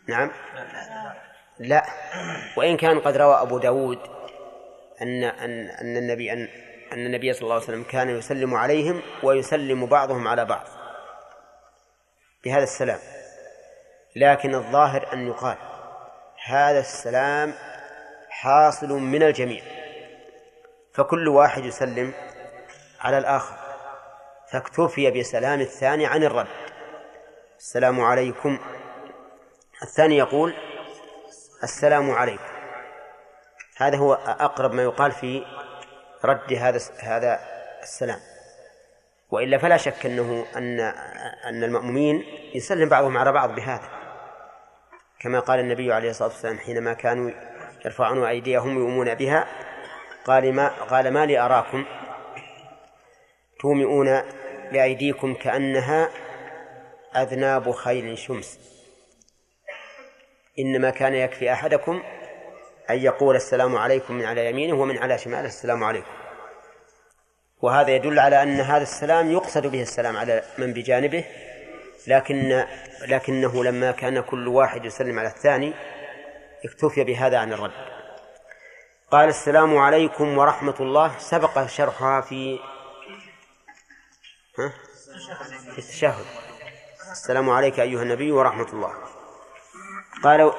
نعم. لا. وإن كان قد روى أبو داود أن أن أن النبي أن أن النبي صلى الله عليه وسلم كان يسلم عليهم ويسلم بعضهم على بعض. بهذا السلام. لكن الظاهر أن يقال هذا السلام حاصل من الجميع. فكل واحد يسلم على الآخر. فاكتفي بسلام الثاني عن الرد. السلام عليكم. الثاني يقول السلام عليكم. هذا هو أقرب ما يقال في رد هذا هذا السلام. وإلا فلا شك أنه أن أن المأمومين يسلم بعضهم على بعض بهذا. كما قال النبي عليه الصلاة والسلام حينما كانوا يرفعون أيديهم يؤمون بها قال ما قال ما لي أراكم؟ تومئون بأيديكم كأنها أذناب خيل شمس. إنما كان يكفي أحدكم أن يقول السلام عليكم من على يمينه ومن على شماله السلام عليكم. وهذا يدل على أن هذا السلام يقصد به السلام على من بجانبه لكن لكنه لما كان كل واحد يسلم على الثاني اكتفي بهذا عن الرد. قال السلام عليكم ورحمة الله. سبق شرحها في ها؟ في التشهد السلام عليك أيها النبي ورحمة الله. قال و-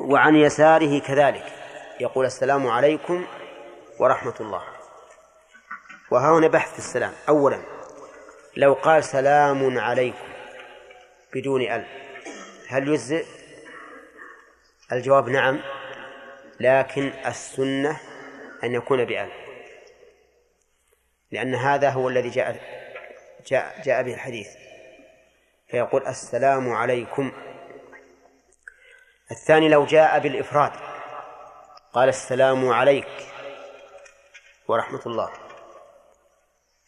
وعن يساره كذلك. يقول السلام عليكم ورحمة الله. وها هنا بحث في السلام. أولا لو قال سلام عليكم بدون ال هل يجزئ؟ الجواب نعم لكن السنة أن يكون بأل لأن هذا هو الذي جاء جاء, جاء به الحديث فيقول السلام عليكم. الثاني لو جاء بالإفراد قال السلام عليك ورحمة الله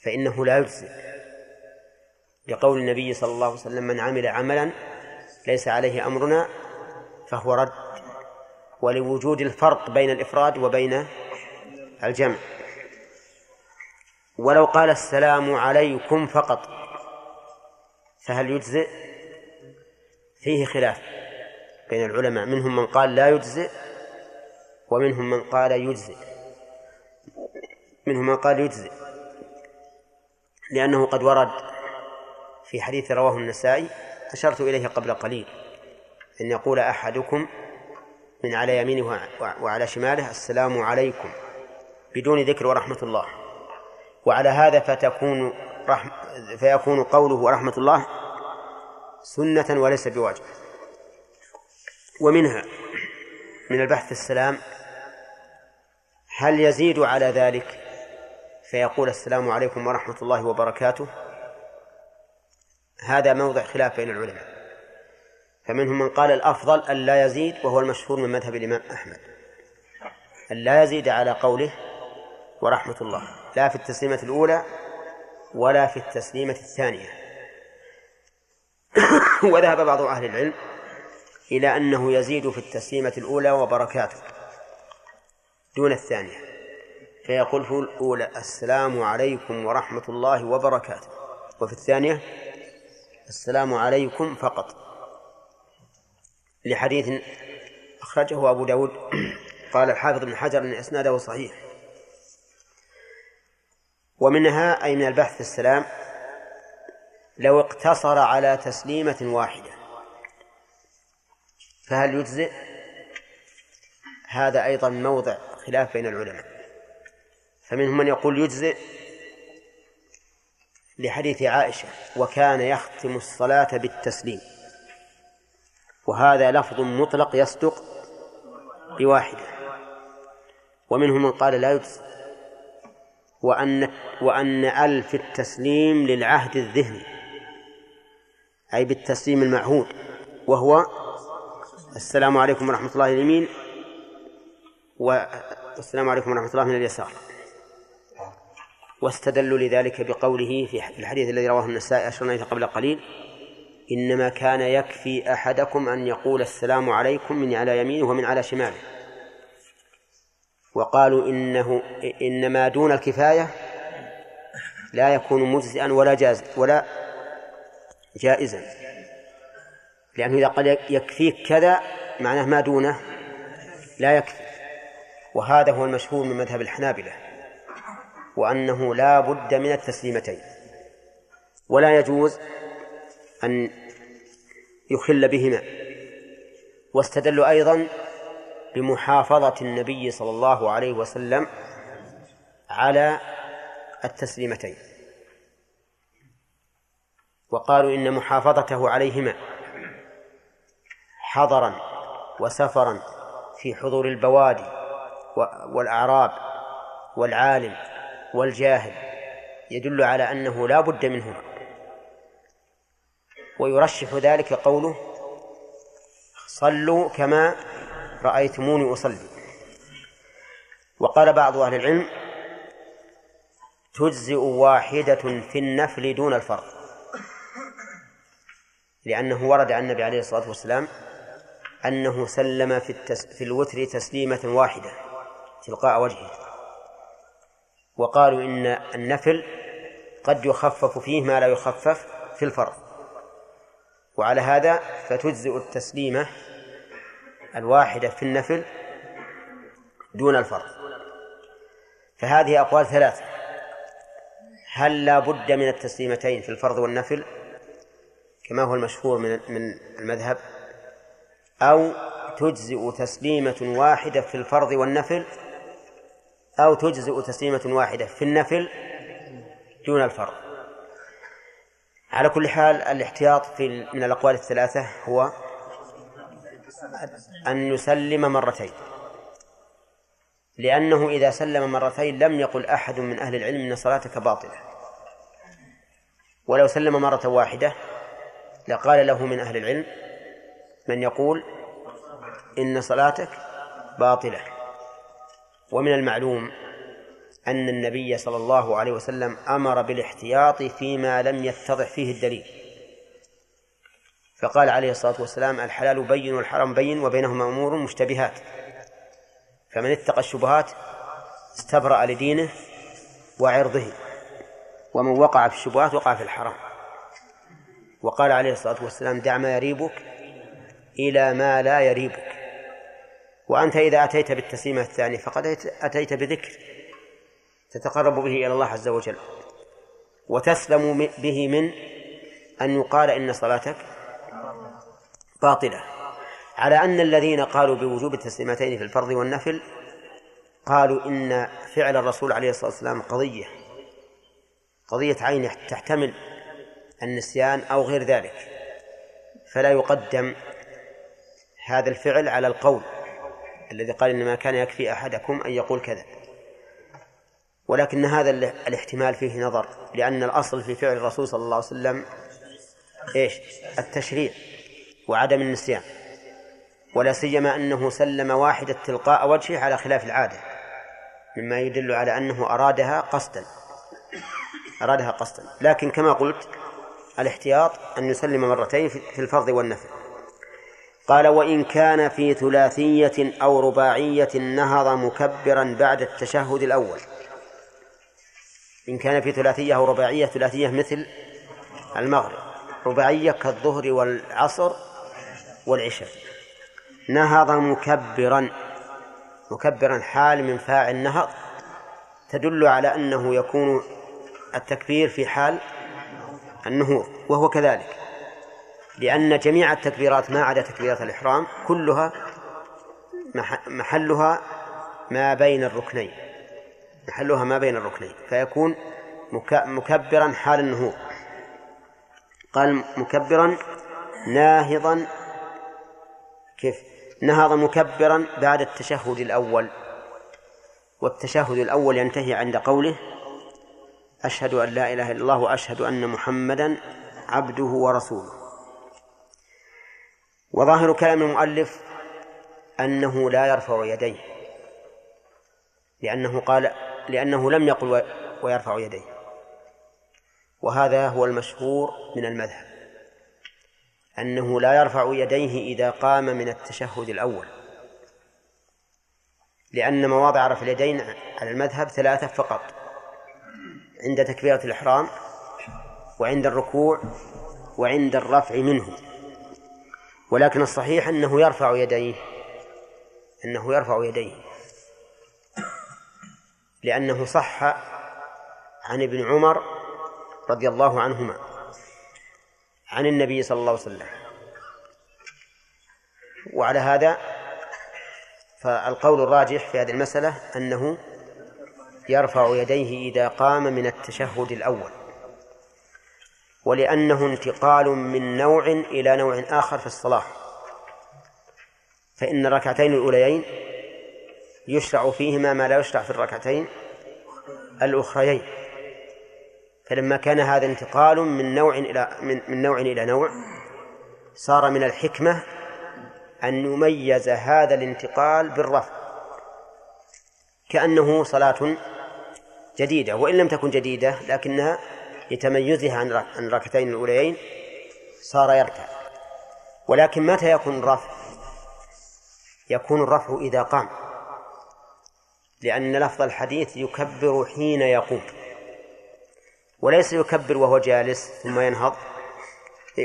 فإنه لا يجزئ. لقول النبي صلى الله عليه وسلم من عمل عملا ليس عليه أمرنا فهو رد. ولوجود الفرق بين الإفراد وبين الجمع. ولو قال السلام عليكم فقط فهل يجزئ؟ فيه خلاف بين العلماء. منهم من قال لا يجزئ ومنهم من قال يجزئ. منهم من قال يجزئ لأنه قد ورد. في حديث رواه النسائي أشرت إليه قبل قليل أن يقول أحدكم من على يمينه وعلى شماله السلام عليكم بدون ذكر ورحمة الله. وعلى هذا فتكون رحم فيكون قوله ورحمة الله سنة وليس بواجب. ومنها من البحث السلام هل يزيد على ذلك؟ فيقول السلام عليكم ورحمة الله وبركاته. هذا موضع خلاف بين العلماء. فمنهم من قال الأفضل أن لا يزيد وهو المشهور من مذهب الإمام أحمد. أن لا يزيد على قوله ورحمة الله لا في التسليمة الأولى ولا في التسليمة الثانية. وذهب بعض أهل العلم إلى أنه يزيد في التسليمة الأولى وبركاته دون الثانية. فيقول في الأولى السلام عليكم ورحمة الله وبركاته. وفي الثانية السلام عليكم فقط. لحديث أخرجه أبو داود. قال الحافظ ابن حجر أن إسناده صحيح. ومنها أي من البحث في السلام لو اقتصر على تسليمة واحدة فهل يجزئ؟ هذا أيضا موضع خلاف بين العلماء. فمنهم من يقول يجزئ لحديث عائشة وكان يختم الصلاة بالتسليم. وهذا لفظ مطلق يصدق بواحدة. ومنهم من قال لا يجزئ وأن وأن ألف التسليم للعهد الذهني. أي بالتسليم المعهود. وهو السلام عليكم ورحمة الله اليمين والسلام عليكم ورحمة الله من اليسار. واستدلوا لذلك بقوله في الحديث الذي رواه النسائي أشرنا قبل قليل إنما كان يكفي أحدكم أن يقول السلام عليكم من على يمينه ومن على شماله. وقالوا إنه إنما دون الكفاية لا يكون مجزئا ولا جاز ولا جائزا. لأنه إذا قال يكفيك كذا معناه ما دونه لا يكفي. وهذا هو المشهور من مذهب الحنابلة. وأنه لا بد من التسليمتين. ولا يجوز أن يخل بهما. واستدلوا أيضا بمحافظة النبي صلى الله عليه وسلم على التسليمتين. وقالوا إن محافظته عليهما حضرا وسفرا في حضور البوادي والأعراب والعالم والجاهل يدل على أنه لا بد منهما ويرشح ذلك قوله صلوا كما رأيتموني أصلي. وقال بعض أهل العلم تجزئ واحدة في النفل دون الفرض. لأنه ورد عن النبي عليه الصلاة والسلام أنه سلم في, التس في الوتر تسليمة واحدة تلقاء وجهه. وقالوا إن النفل قد يخفف فيه ما لا يخفف في الفرض. وعلى هذا فتجزئ التسليمة الواحدة في النفل دون الفرض. فهذه أقوال ثلاثة. هل لا بد من التسليمتين في الفرض والنفل؟ كما هو المشهور من من المذهب. أو تجزئ تسليمة واحدة في الفرض والنفل أو تجزئ تسليمة واحدة في النفل دون الفرض. على كل حال الاحتياط في من الأقوال الثلاثة هو أن يسلم مرتين. لأنه إذا سلم مرتين لم يقل أحد من أهل العلم أن صلاتك باطلة. ولو سلم مرة واحدة لقال له من أهل العلم من يقول إن صلاتك باطلة. ومن المعلوم أن النبي صلى الله عليه وسلم أمر بالاحتياط فيما لم يتضح فيه الدليل. فقال عليه الصلاة والسلام الحلال بين والحرام بين وبينهما أمور مشتبهات. فمن اتقى الشبهات استبرأ لدينه وعرضه ومن وقع في الشبهات وقع في الحرام. وقال عليه الصلاة والسلام دع ما يريبك إلى ما لا يريبك. وأنت إذا أتيت بالتسليمة الثانية فقد أتيت بذكر تتقرب به إلى الله عز وجل. وتسلم به من أن يقال إن صلاتك باطلة. على أن الذين قالوا بوجوب التسليمتين في الفرض والنفل قالوا إن فعل الرسول عليه الصلاة والسلام قضية. قضية عين تحتمل النسيان أو غير ذلك. فلا يقدم هذا الفعل على القول. الذي قال إنما كان يكفي أحدكم أن يقول كذا. ولكن هذا الاحتمال فيه نظر لأن الأصل في فعل الرسول صلى الله عليه وسلم إيش؟ التشريع وعدم النسيان. ولا سيما أنه سلم واحدة تلقاء وجهه على خلاف العادة مما يدل على أنه أرادها قصدا. أرادها قصدا. لكن كما قلت الاحتياط أن يسلم مرتين في الفرض والنفل قال وإن كان في ثلاثية أو رباعية نهض مكبرا بعد التشهد الأول. إن كان في ثلاثية أو رباعية ثلاثية مثل المغرب. رباعية كالظهر والعصر والعشاء. نهض مكبرا مكبرا حال من فاعل نهض تدل على أنه يكون التكبير في حال النهوض وهو كذلك. لأن جميع التكبيرات ما عدا تكبيرات الإحرام كلها محلها ما بين الركنين. محلها ما بين الركنين. فيكون مكبرا حال النهوض. قال مكبرا ناهضا. كيف؟ نهض مكبرا بعد التشهد الأول. والتشهد الأول ينتهي عند قوله أشهد أن لا إله إلا الله وأشهد أن محمدا عبده ورسوله. وظاهر كلام المؤلف أنه لا يرفع يديه لأنه قال لأنه لم يقل ويرفع يديه. وهذا هو المشهور من المذهب أنه لا يرفع يديه إذا قام من التشهد الأول. لأن مواضع رفع اليدين على المذهب ثلاثة فقط عند تكبيرة الإحرام وعند الركوع وعند الرفع منه ولكن الصحيح أنه يرفع يديه أنه يرفع يديه. لأنه صح عن ابن عمر رضي الله عنهما عن النبي صلى الله عليه وسلم. وعلى هذا فالقول الراجح في هذه المسألة أنه يرفع يديه إذا قام من التشهد الأول. ولأنه انتقال من نوع إلى نوع آخر في الصلاة. فإن الركعتين الأوليين يشرع فيهما ما لا يشرع في الركعتين الأخريين. فلما كان هذا انتقال من نوع إلى من, من نوع إلى نوع صار من الحكمة أن يميز هذا الانتقال بالرفع كأنه صلاة جديدة وإن لم تكن جديدة لكنها لتميزها عن عن الركعتين الأوليين صار يركع ولكن متى يكون الرفع؟ يكون الرفع إذا قام. لأن لفظ الحديث يكبر حين يقوم. وليس يكبر وهو جالس ثم ينهض.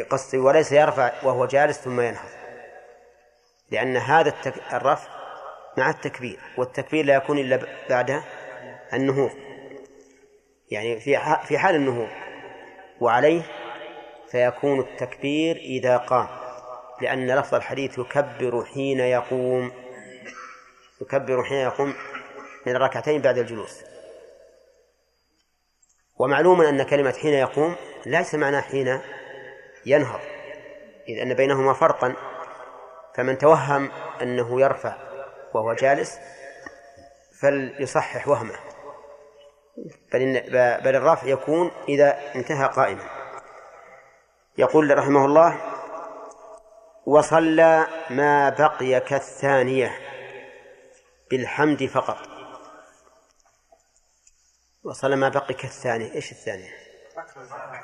قصدي وليس يرفع وهو جالس ثم ينهض. لأن هذا الرفع مع التكبير والتكبير لا يكون إلا بعد النهوض. يعني في في حال النهوض وعليه فيكون التكبير إذا قام لأن لفظ الحديث يكبر حين يقوم يكبر حين يقوم من الركعتين بعد الجلوس. ومعلوم أن كلمة حين يقوم ليس معناه حين ينهض إذ أن بينهما فرقا. فمن توهم أنه يرفع وهو جالس فليصحح وهمه. بل, بل الرفع يكون إذا انتهى قائما. يقول رحمه الله وصلى ما بقي كالثانية بالحمد فقط. وصلى ما بقي كالثانية. إيش الثانية؟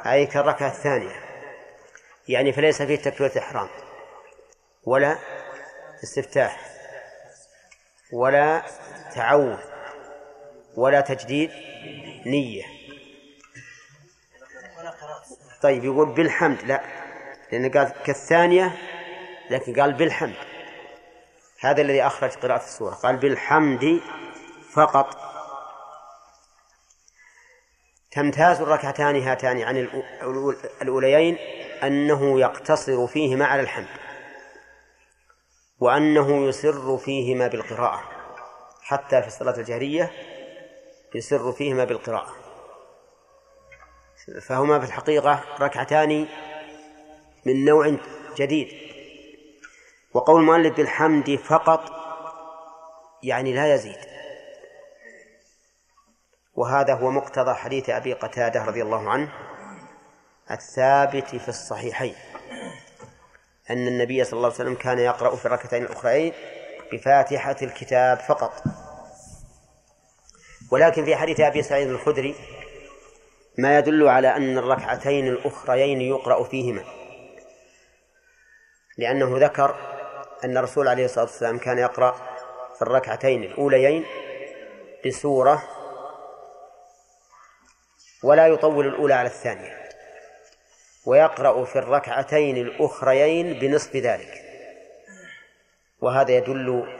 أي كالركعة الثانية. يعني فليس فيه تكبيرة إحرام ولا استفتاح. ولا تعوذ. ولا تجديد نية. طيب يقول بالحمد لا لأنه قال كالثانية لكن قال بالحمد. هذا الذي أخرج قراءة السورة. قال بالحمد فقط. تمتاز الركعتان هاتان عن الأوليين أنه يقتصر فيهما على الحمد وأنه يسر فيهما بالقراءة حتى في الصلاة الجهرية يسر فيهما بالقراءة. فهما في الحقيقة ركعتان من نوع جديد. وقول المؤلف بالحمد فقط يعني لا يزيد. وهذا هو مقتضى حديث أبي قتادة رضي الله عنه الثابت في الصحيحين. أن النبي صلى الله عليه وسلم كان يقرأ في الركعتين الأخرين بفاتحة الكتاب فقط. ولكن في حديث أبي سعيد الخدري ما يدل على أن الركعتين الأخريين يقرأ فيهما. لأنه ذكر أن الرسول عليه الصلاة والسلام كان يقرأ في الركعتين الأوليين بسورة ولا يطول الأولى على الثانية ويقرأ في الركعتين الأخريين بنصف ذلك. وهذا يدل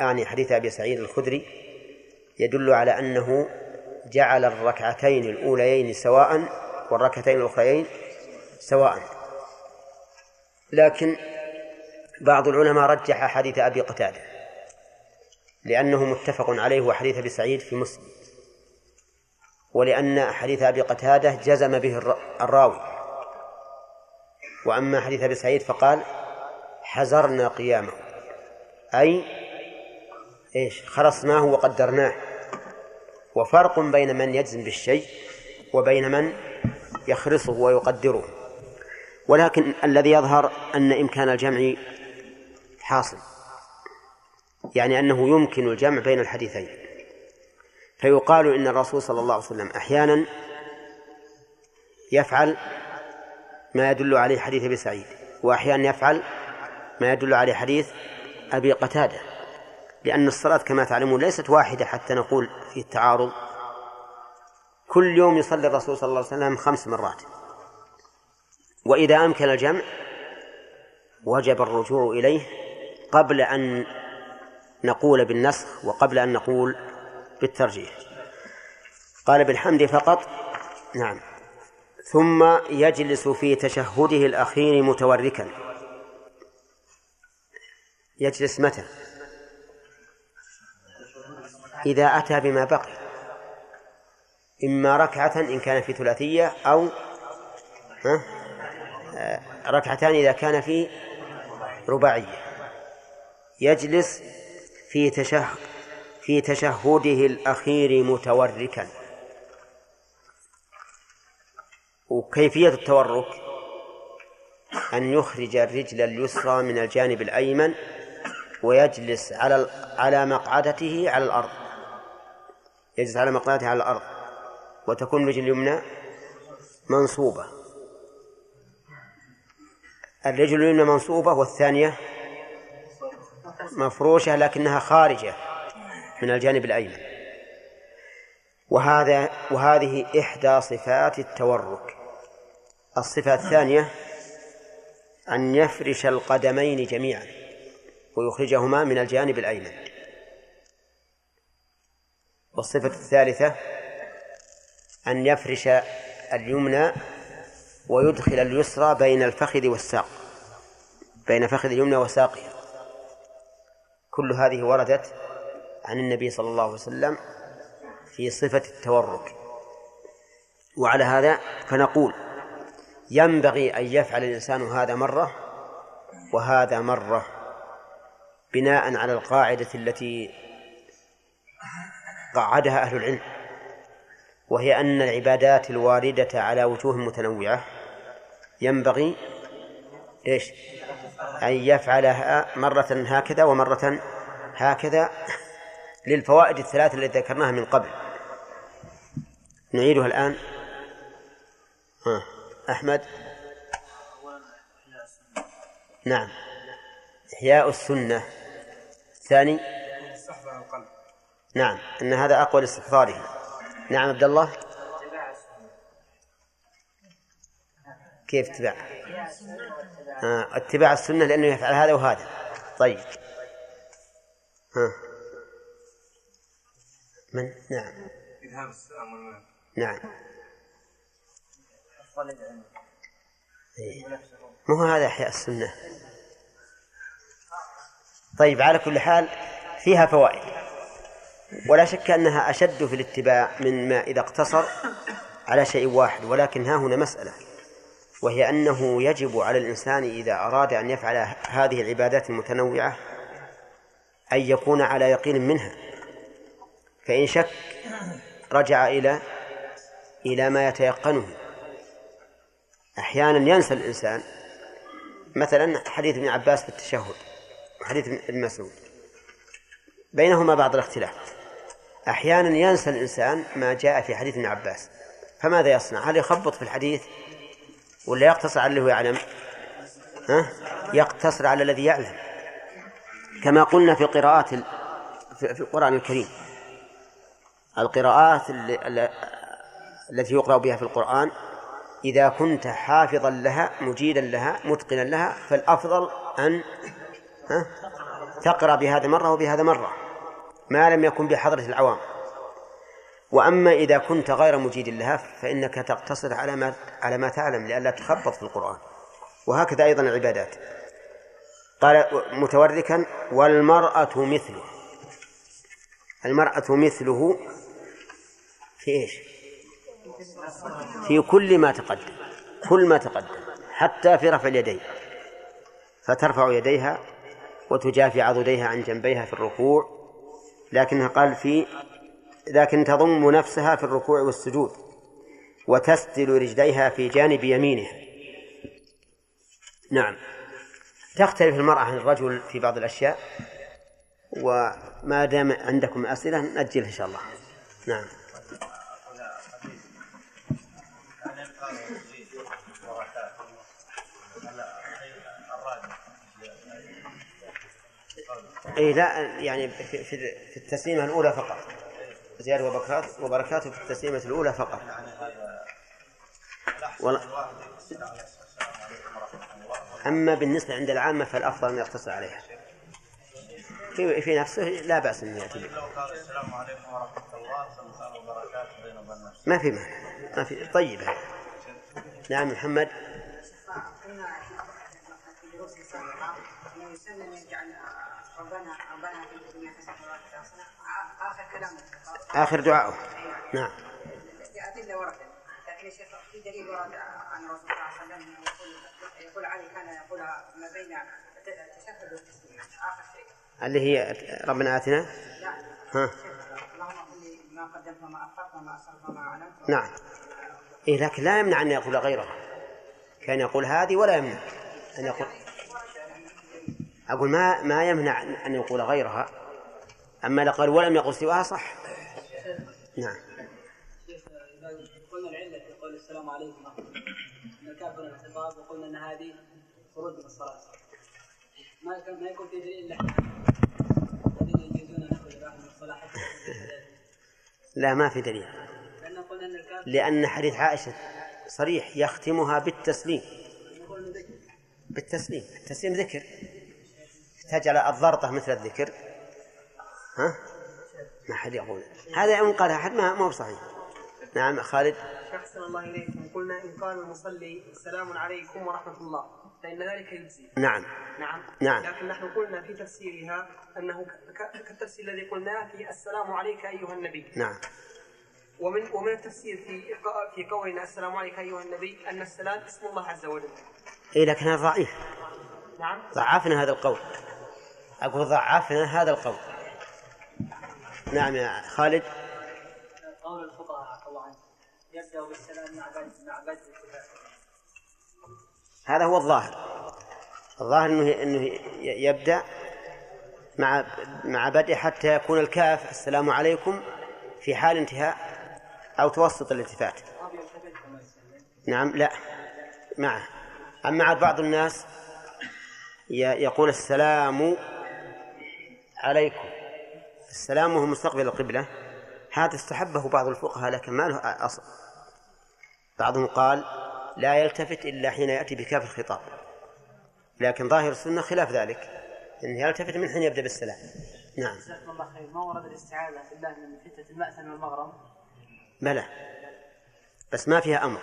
أعني حديث أبي سعيد الخدري يدل على أنه جعل الركعتين الأوليين سواء والركعتين الأخريين سواء. لكن بعض العلماء رجح حديث أبي قتادة لأنه متفق عليه وحديث أبي سعيد في مسلم ولأن حديث أبي قتادة جزم به الراوي. وأما حديث أبي سعيد فقال حزرنا قيامه أي إيش خرصناه وقدرناه. وفرق بين من يجزم بالشيء وبين من يخرصه ويقدره. ولكن الذي يظهر أن إمكان الجمع حاصل يعني أنه يمكن الجمع بين الحديثين. فيقال إن الرسول صلى الله عليه وسلم أحيانا يفعل ما يدل عليه حديث أبي سعيد وأحيانا يفعل ما يدل عليه حديث أبي قتادة. لأن الصلاة كما تعلمون ليست واحدة حتى نقول في التعارض. كل يوم يصلي الرسول صلى الله عليه وسلم خمس مرات. وإذا أمكن الجمع وجب الرجوع إليه قبل أن نقول بالنسخ وقبل أن نقول بالترجيح. قال بالحمد فقط. نعم. ثم يجلس في تشهده الأخير متوركا. يجلس متى؟ إذا أتى بما بقي. إما ركعة إن كان في ثلاثية أو ركعتان إذا كان في رباعية. يجلس في تشهد في تشهده الأخير متوركا. وكيفية التورك؟ أن يخرج الرجل اليسرى من الجانب الأيمن ويجلس على على مقعدته على الأرض. يجلس على مقعدته على الأرض وتكون الرجل اليمنى منصوبة. الرجل اليمنى منصوبة والثانية مفروشة لكنها خارجة من الجانب الأيمن. وهذا وهذه إحدى صفات التورك. الصفة الثانية أن يفرش القدمين جميعا ويخرجهما من الجانب الأيمن. والصفة الثالثة أن يفرش اليمنى ويدخل اليسرى بين الفخذ والساق بين فخذ اليمنى وساقها كل هذه وردت عن النبي صلى الله عليه وسلم في صفة التورك. وعلى هذا فنقول ينبغي أن يفعل الإنسان هذا مرة وهذا مرة بناء على القاعدة التي قعدها أهل العلم وهي أن العبادات الواردة على وجوه متنوعة ينبغي إيش؟ أن يفعلها مرة هكذا ومرة هكذا للفوائد الثلاث التي ذكرناها من قبل. نعيدها الآن. أحمد. نعم. إحياء السنة. الثاني. نعم أن هذا أقوى لاستحضاره. نعم عبد الله كيف اتباع؟ آه. اتباع السنة لأنه يفعل هذا وهذا. طيب. ها. من؟ نعم. إذهاب السلام والمال نعم. إيه. ما هو هذا إحياء السنة. طيب على كل حال فيها فوائد. ولا شك أنها أشد في الاتباع من ما إذا اقتصر على شيء واحد ولكن ها هنا مسألة وهي أنه يجب على الإنسان إذا أراد أن يفعل هذه العبادات المتنوعة أن يكون على يقين منها فإن شك رجع إلى إلى ما يتيقنه. أحيانا ينسى الإنسان مثلا حديث ابن عباس في التشهد وحديث ابن مسعود بينهما بعض الاختلاف. أحيانا ينسى الإنسان ما جاء في حديث ابن عباس فماذا يصنع؟ هل يخبط في الحديث ولا يقتصر على اللي هو يعلم؟ ها؟ يقتصر على الذي يعلم كما قلنا في قراءات في القرآن الكريم القراءات التي يقرأ بها في القرآن إذا كنت حافظا لها مجيدا لها متقنا لها فالأفضل أن تقرأ بهذا مرة وبهذا مرة ما لم يكن بحضرة العوام. وأما إذا كنت غير مجيد لها فإنك تقتصر على ما على ما تعلم لئلا تخبط في القرآن. وهكذا أيضا العبادات. قال متوركا والمرأة مثله. المرأة مثله في إيش؟ في كل ما تقدم كل ما تقدم حتى في رفع اليدين. فترفع يديها وتجافي عضديها عن جنبيها في الركوع لكنها قال في لكن تضم نفسها في الركوع والسجود وتسدل رجليها في جانب يمينها. نعم. تختلف المرأة عن الرجل في بعض الأشياء وما دام عندكم أسئلة نأجلها إن شاء الله. نعم. أي لا يعني في, في التسليمة الأولى فقط. زيادة وبركات وبركاته في التسليمة الأولى فقط. ولا أما بالنسبة عند العامة فالأفضل أن يقتصر عليها. في في نفسه لا بأس أن يأتي به. السلام عليكم ورحمة الله وبركاته بين ما في ما في طيب. نعم محمد. آخر دعاءه نعم. لكن شيخ في دليل ورد عن الرسول صلى الله عليه وسلم يقول يقول علي كان يقولها ما بين التشهد والتسليم آخر شيء اللي هي ربنا آتنا. ها. نعم. إيه لكن لا يمنع أن يقول غيرها كان يقول هذه ولا يمنع أن يقول. أقول ما ما يمنع أن يقول غيرها. أما لو قال ولم يقل سواها صح. نعم. قلنا العلة في قول السلام عليكم. أن الكافر الخطاب وقلنا أن هذه خروج من الصلاة. ما ما يكون في دليل إلا الذين يجوزون من الصلاة لا ما في دليل. لأن حديث عائشة صريح يختمها بالتسليم. بالتسليم. التسليم ذكر. تجعل الضرطة مثل الذكر. ها؟ ما حد يقول. هذا إن قال أحد ما هو صحيح. نعم خالد. أحسن الله إليكم. قلنا إن قال المصلي السلام عليكم ورحمة الله فإن ذلك يجزي. نعم. نعم. نعم. لكن نحن قلنا في تفسيرها أنه كالتفسير الذي قلناه في السلام عليك أيها النبي. نعم. ومن ومن التفسير في في قولنا السلام عليك أيها النبي أن السلام اسم الله عز وجل. إيه لكن هذا ضعيف. نعم. ضعفنا هذا القول. أقول ضعفنا هذا القول. نعم يا خالد. قول الفقهاء الله عنه يبدأ بالسلام مع بدء مع بدء هذا هو الظاهر. الظاهر انه إنه يبدأ مع مع بدء حتى يكون الكاف السلام عليكم في حال انتهاء أو توسط الالتفات. نعم لا. معه. أما عاد بعض الناس يقول السلام عليكم. السلام وهو مستقبل القبلة هذا استحبه بعض الفقهاء لكن ما له أصل. بعضهم قال لا يلتفت إلا حين يأتي بكاف الخطاب. لكن ظاهر السنة خلاف ذلك أنه يلتفت من حين يبدأ بالسلام. نعم. جزاكم الله خير. ما ورد الاستعاذة بالله من فتنة المأثم والمغرم؟ بلى. بس ما فيها أمر.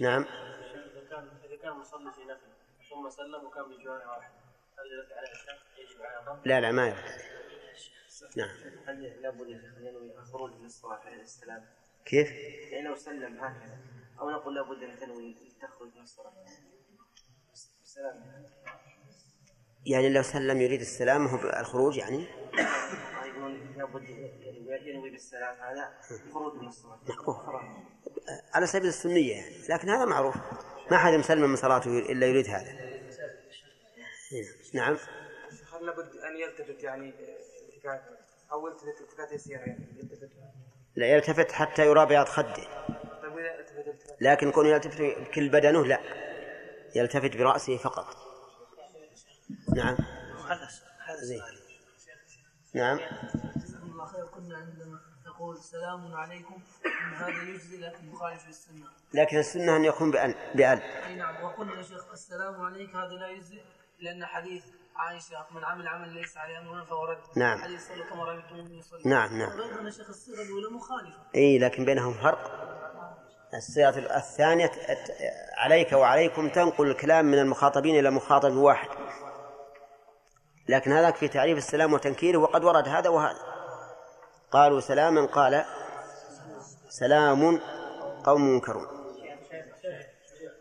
نعم. إذا كان إذا كان مصلي في نفل ثم سلم وكان بجوار واحد. لا لا ما يرد نعم. هل لابد ينوي الخروج من الصلاة عليه السلام؟ كيف؟ يعني لو سلم هكذا أو نقول لابد أن تنوي تخرج من الصلاة السلام. يعني لو سلم يريد السلام هو الخروج يعني؟ يقولون لابد ينوي بالسلام هذا خروج من الصلاة على سبيل السنية يعني. لكن هذا معروف. ما حد مسلم من صلاته إلا يريد هذا. نعم. هل لابد أن يلتفت يعني التفات أو يلتفت التفات يسيرة يعني؟ يلتفت. لا يلتفت حتى يرى بياض خده طيب وإذا التفت التفات لكن كون يلتفت بكل بدنه لا. يلتفت برأسه فقط. نعم. هذا هذا زين. نعم. الله خير. كنا عندما يقول سلام عليكم إن هذا يجزي لكن مخالف للسنة لكن السنة أن يكون بأل بأل أي نعم. وقلنا يا شيخ السلام عليك هذا لا يجزي. لأن حديث عائشة من عمل عمل ليس عليه أمرنا فهو رد. نعم. حديث صلى كما رأيتم يصلي. نعم، نعم. وأيضا يا شيخ الصيغة الأولى مخالفة اي لكن بينهم فرق. الصيغة الثانية عليك وعليكم تنقل الكلام من المخاطبين إلى مخاطب واحد. لكن هذاك في تعريف السلام وتنكيره وقد ورد هذا وهذا. قالوا سلاما قال سلام قوم منكرون.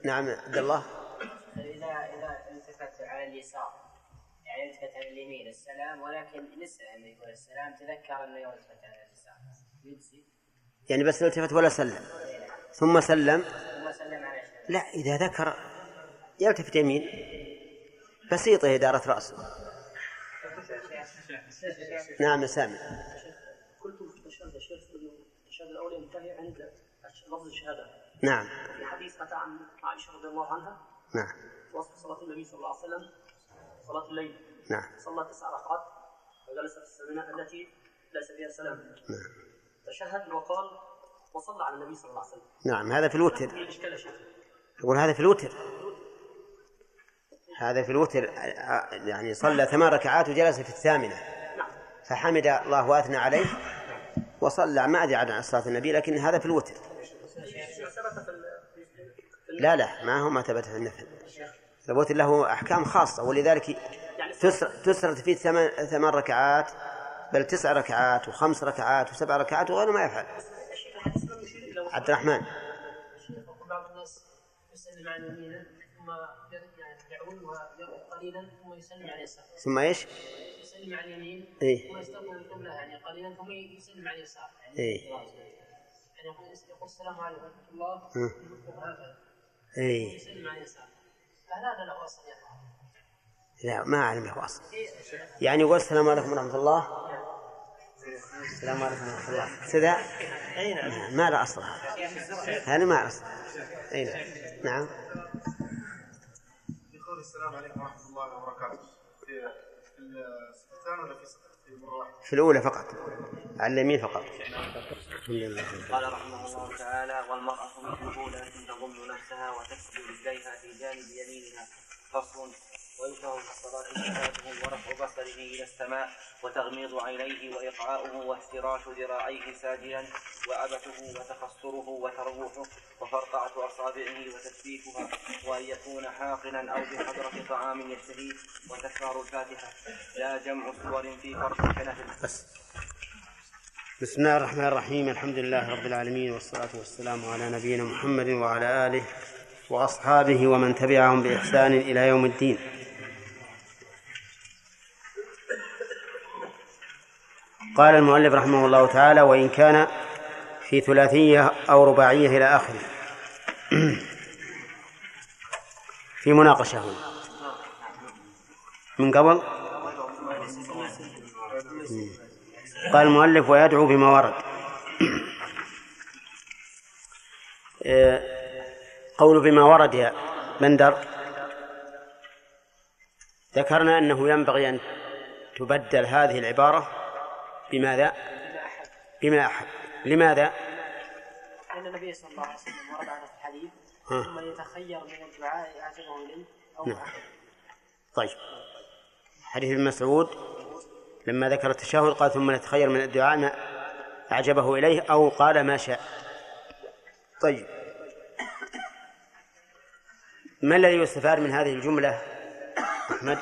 نعم عبد الله إذا إذا التفت على اليسار يعني التفت على اليمين السلام ولكن نسى أنه يقول السلام. تذكر أنه يوم التفت على اليسار يجزي يعني بس التفت ولا سلم. ثم سلم. ثم سلم على الشيخ لا إذا ذكر يلتفت يمين. بسيطة إدارة رأسه. نعم يا سامي. قلت في التشهد يا شيخ انه التشهد الأول ينتهي عند لفظ الشهادة. نعم. في حديث اتى عن عائشة رضي الله عنها. نعم. وصف صلاة النبي صلى الله عليه وسلم صلاة الليل. نعم. صلى تسع ركعات. وجلس في السمينه التي ليس فيها سلام. نعم. تشهد وقال وصلى على النبي صلى الله عليه وسلم. نعم هذا في الوتر. في اشكال يا شيخ. يقول هذا في الوتر. هذا في الوتر يعني صلى ثمان ركعات وجلس في الثامنة. فحمد الله وأثنى عليه وصلى. ما أدري عن صلاة النبي لكن هذا في الوتر. لا لا ما هو ما ثبت في النفل. الوتر له أحكام خاصة ولذلك تسرد فيه ثمان ثمان ركعات بل تسع ركعات وخمس ركعات وسبع ركعات وغيره ما يفعل عبد الرحمن بعض الناس يسلم يمينه ثم يعني يعود ويقف قليلا ثم يسلم يساره ثم إيش؟ يسلم على اليمين إيه. ثم يستقبل القبله يعني قليلا ثم يسلم على اليسار يعني إيه. يعني يقول السلام عليكم ورحمة الله هكذا اي يسلم على اليسار فهل هذا له اصل يا أخوان؟ لا ما أعلم له اصل يعني يقول السلام عليكم ورحمة الله. السلام عليكم ورحمة الله. كذا اي نعم ما له أصل هذا؟ ما له أصل. أي نعم. نعم. في قول السلام عليكم ورحمة الله وبركاته. في ولا في في الأولى فقط. على اليمين فقط. قال رحمه الله تعالى والمرأة مثله لكن تضم نفسها وتسجد رجليها في جانب يمينها. فصل. ويكره في الصلاة صفاته ورفع بصره إلى السماء وتغميض عينيه وإقعاؤه وافتراش ذراعيه ساجدا وعبثه وتخصره وتروحه وفرقعة أصابعه وتسبيكها وأن يكون حاقنا أو بحضرة طعام يشتهيه وتكرار الفاتحة. لا جمع سور في فرض كنفل بس. بسم الله الرحمن الرحيم. الحمد لله رب العالمين والصلاة والسلام على نبينا محمد وعلى آله وأصحابه ومن تبعهم بإحسان إلى يوم الدين. قال المؤلف رحمه الله تعالى وإن كان في ثلاثية أو رباعية إلى آخره. في مناقشة هنا. من قبل؟ قال المؤلف ويدعو بما ورد. قول بما ورد يا بندر. ذكرنا أنه ينبغي أن تبدل هذه العبارة بماذا؟ بما أحب لماذا؟ لأن النبي صلى الله عليه وسلم ورد عنه في الحديث. ثم يتخير من الدعاء أعجبه إليه أو نعم. طيب حديث ابن مسعود لما ذكر التشهد قال ثم نتخير من الدعاء ما أعجبه إليه أو قال ما شاء طيب ما الذي يستفاد من هذه الجملة أحمد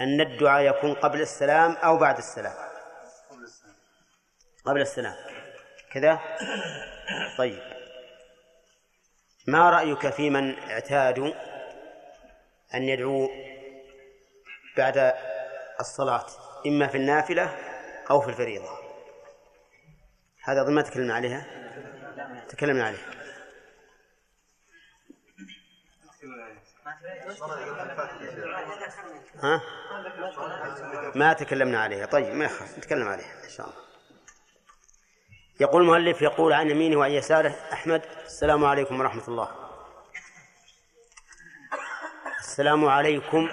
أن الدعاء يكون قبل السلام أو بعد السلام قبل السلام. كذا؟ طيب. ما رأيك في من اعتادوا أن يدعوا بعد الصلاة إما في النافلة أو في الفريضة؟ هذا أظن ما تكلمنا عليها؟ تكلمنا عليها. ها؟ ما تكلمنا عليها. طيب ما يخاف نتكلم عليها إن شاء الله. يقول المؤلف يقول عن يمينه وعن يساره أحمد السلام عليكم ورحمة الله. السلام عليكم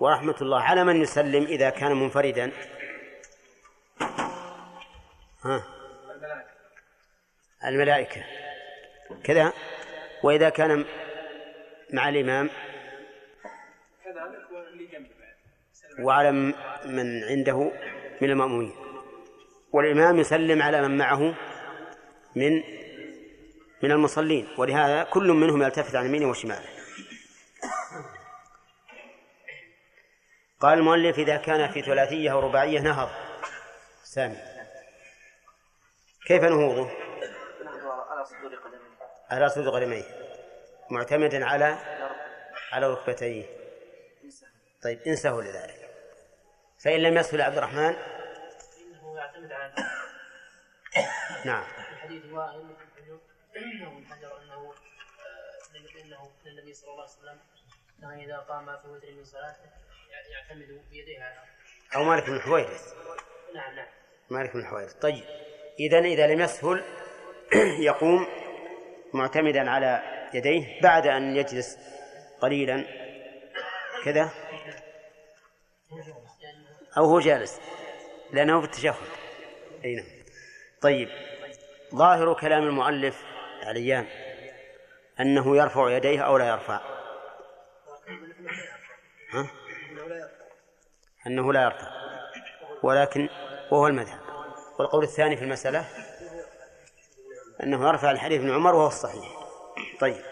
ورحمة الله. على من يسلم إذا كان منفردا؟ ها؟ الملائكة. كذا. وإذا كان مع الإمام؟ وعلى من عنده من المأمومين. والإمام يسلم على من معه من من المصلين ولهذا كل منهم يلتفت عن يمينه وشماله. قال المؤلف إذا كان في ثلاثية أو رباعية نهض سامي. كيف نهوضه؟ على صدور قدميه. معتمدا على على ركبتيه. طيب إن سهل ذلك. فإن لم يسهل عبد الرحمن على نعم. الحديث وائل إنه حجر أنه إنه إن النبي صلى الله عليه وسلم كان إذا قام في وتر من صلاته يعتمد بيديه على أو مالك بن حويرث. نعم نعم. مالك بن حويرث. طيب. إذا إذا لم يسهل يقوم معتمدا على يديه بعد أن يجلس قليلا. كذا؟ أو هو جالس. لأنه في التشهد. أي نعم. طيب ظاهر كلام المؤلف عليان أنه يرفع يديه أو لا يرفع؟ ها؟ أنه لا يرفع ولكن وهو المذهب. والقول الثاني في المسألة أنه يرفع الحديث ابن عمر وهو الصحيح. طيب آه،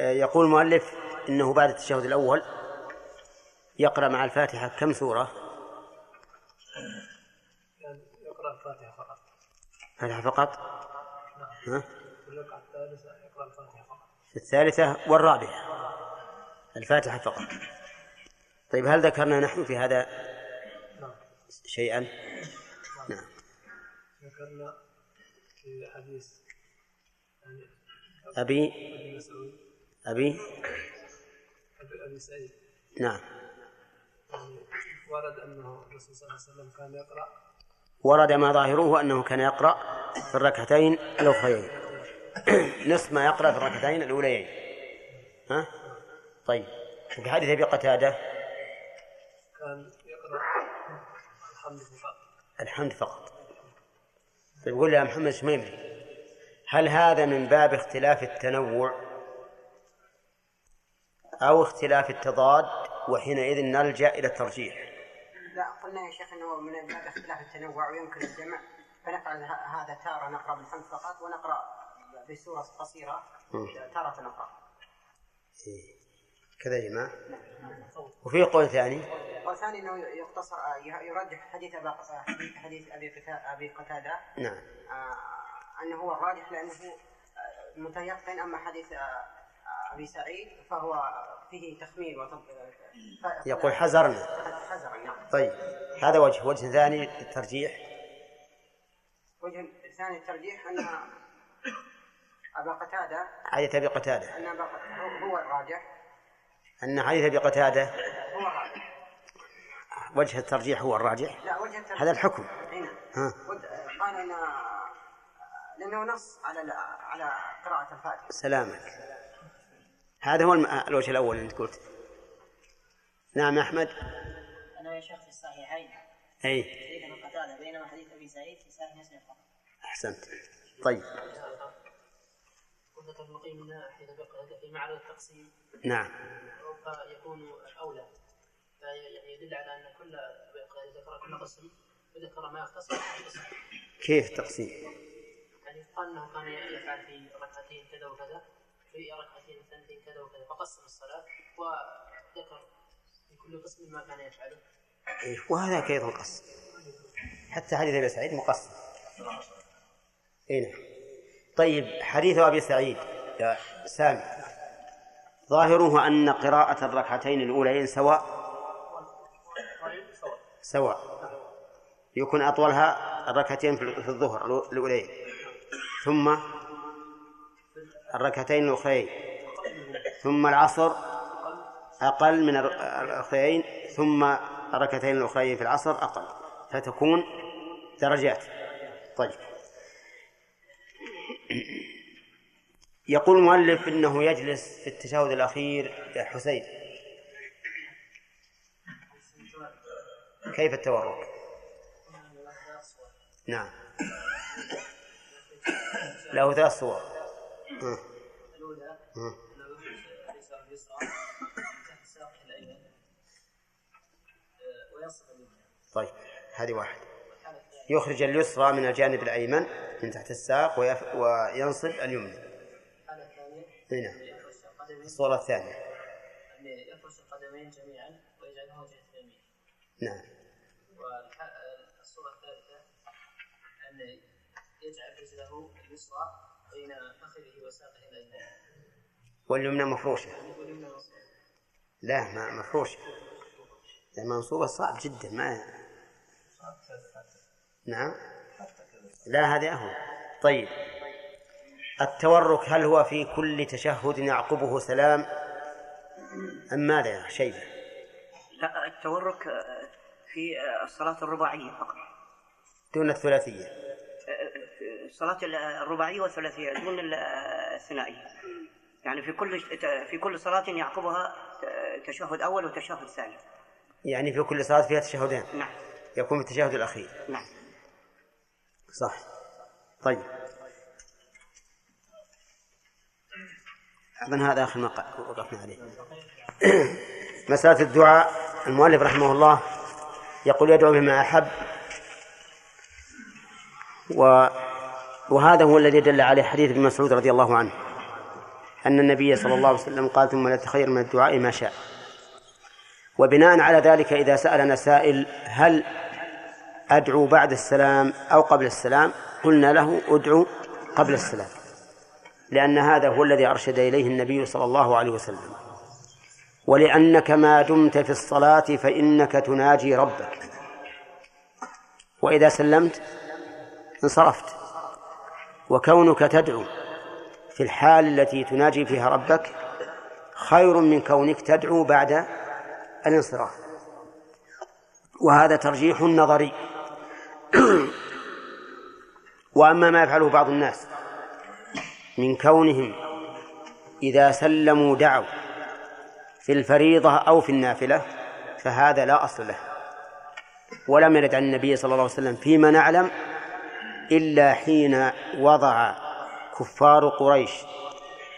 يقول المؤلف إنه بعد التشهد الأول يقرأ مع الفاتحة كم سورة؟ يقرأ الفاتحة فقط. فاتحه فقط؟ ها؟ والركعه الثالثة يقرأ الفاتحة فقط. في الثالثة والرابعة. الفاتحة فقط. طيب هل ذكرنا نحن في هذا شيئا؟ نعم. ذكرنا في حديث يعني أبي؟ أبي مسعود. أبي؟ ابي سعيد نعم. ورد أنه الرسول صلى الله عليه وسلم كان يقرأ. ورد ما ظاهره أنه كان يقرأ في الركعتين الأخريين نصف ما يقرأ في الركعتين الأوليين. ها؟ طيب. وفي حديث أبي قتادة؟ كان يقرأ الحمد فقط. الحمد فقط. طيب قول يا محمد شميمري هل هذا من باب اختلاف التنوع؟ أو اختلاف التضاد وحينئذ نلجأ إلى الترجيح. لا قلنا يا شيخ إنه من باب اختلاف التنوع ويمكن الجمع فنفعل هذا تارة نقرأ بالحمد فقط ونقرأ بسورة قصيرة. تارة نقرأ. إيه. كذا يا جماعة. وفي قول ثاني؟ والثاني إنه يقتصر ي- يرجح حديث ابا حديث حديث أبي قتا- أبي قتادة. نعم. آه، أنه هو الراجح لأنه آه، متيقن أما حديث آه، أبي سعيد فهو فيه تخمين وتب... ف- يقول حذرنا حذرا نعم. طيب هذا وجه وجه ثاني للترجيح. وجه ثاني الترجيح أن أبا قتادة حديث أبي قتادة. أن أبا ق- هو- الراجح. أن حديث أبي قتادة. هو الراجح. وجه الترجيح هو الراجح؟ لا وجه الترجيح. هذا الحكم. نعم. ها. قال ان لأنه نص على على قراءة الفاتحة. سلامك. هذا هو الم- الوجه الأول اللي أنت قلت. نعم يا أحمد. أنا يا شيخ في الصحيحين. أي. حديث ابن قتادة بينما حديث أبي سعيد في صحيح مسلم فقط أحسنت. طيب. ابن القيم ان حين بقى في معرض التقسيم. نعم. يكون أولى. يعني يدل على أن كل ذكر كل قسم وذكر ما يختص في قسم كيف تقسيم يعني قال أنه كان يفعل في ركعتين كذا وكذا. في ركعتين ثانيتين كذا وكذا. فقسم الصلاة وذكر كل قسم ما كان يفعله. إيه، وهذا أيضا قسم حتى حديث أبي سعيد مقسم اي نعم. طيب حديث أبي سعيد. يا سامي. ظاهره أن قراءة الركعتين الأولين سواء. سواء. يكون أطولها الركعتين في الظهر الأولين ثم الركعتين الأخرين ثم العصر أقل من الأخرين ثم الركعتين الأخرين في العصر أقل فتكون درجات. طيب. يقول المؤلف إنه يجلس في التشهد الأخير يا حسين كيف التورك؟ نعم. له ثلاث صور. الأولى اليسرى تحت ساقه الأيمن وينصب اليمنى طيب هذه واحد. يخرج اليسرى من الجانب الأيمن من تحت الساق. وينصب اليمنى. هنا يفرش القدمين الصورة الثانية. يفرش القدمين جميعا جهة اليمين نعم والصورة الثالثة أن يجعل رجله اليسرى بين فخذه وساقه الأيمن واليمنى مفروشة. لا ما مفروشة. لأن منصوبة صعب جدا ما نعم. لا هذه أهون. طيب. التورك هل هو في كل تشهد يعقبه سلام؟ أم ماذا يا شيبة؟ لا التورك في الصلاة الرباعية فقط. دون الثلاثية. الصلاة الرباعية والثلاثية دون ال- الثنائية. يعني في كل في كل صلاة يعقبها تشهد أول وتشهد ثاني يعني في كل صلاة فيها تشهدان نعم. يكون التشهد الأخير. نعم. صح. طيب. أظن هذا آخر ما وقفنا عليه؟ مسألة الدعاء. المؤلف رحمه الله يقول يدعو بما أحب و وهذا هو الذي دل عليه حديث ابن مسعود رضي الله عنه. أن النبي صلى الله عليه وسلم قال ثم لا تخير من الدعاء ما شاء. وبناء على ذلك إذا سألنا سائل هل أدعو بعد السلام أو قبل السلام؟ قلنا له أدعو قبل السلام. لأن هذا هو الذي أرشد إليه النبي صلى الله عليه وسلم. ولأنك ما دمت في الصلاة فإنك تناجي ربك. وإذا سلمت انصرفت. وكونك تدعو في الحال التي تناجي فيها ربك خير من كونك تدعو بعد الانصراف. وهذا ترجيح نظري. وأما ما يفعله بعض الناس من كونهم إذا سلموا دعوا في الفريضة أو في النافلة فهذا لا أصل له. ولم يرد عن النبي صلى الله عليه وسلم فيما نعلم إلا حين وضع كفار قريش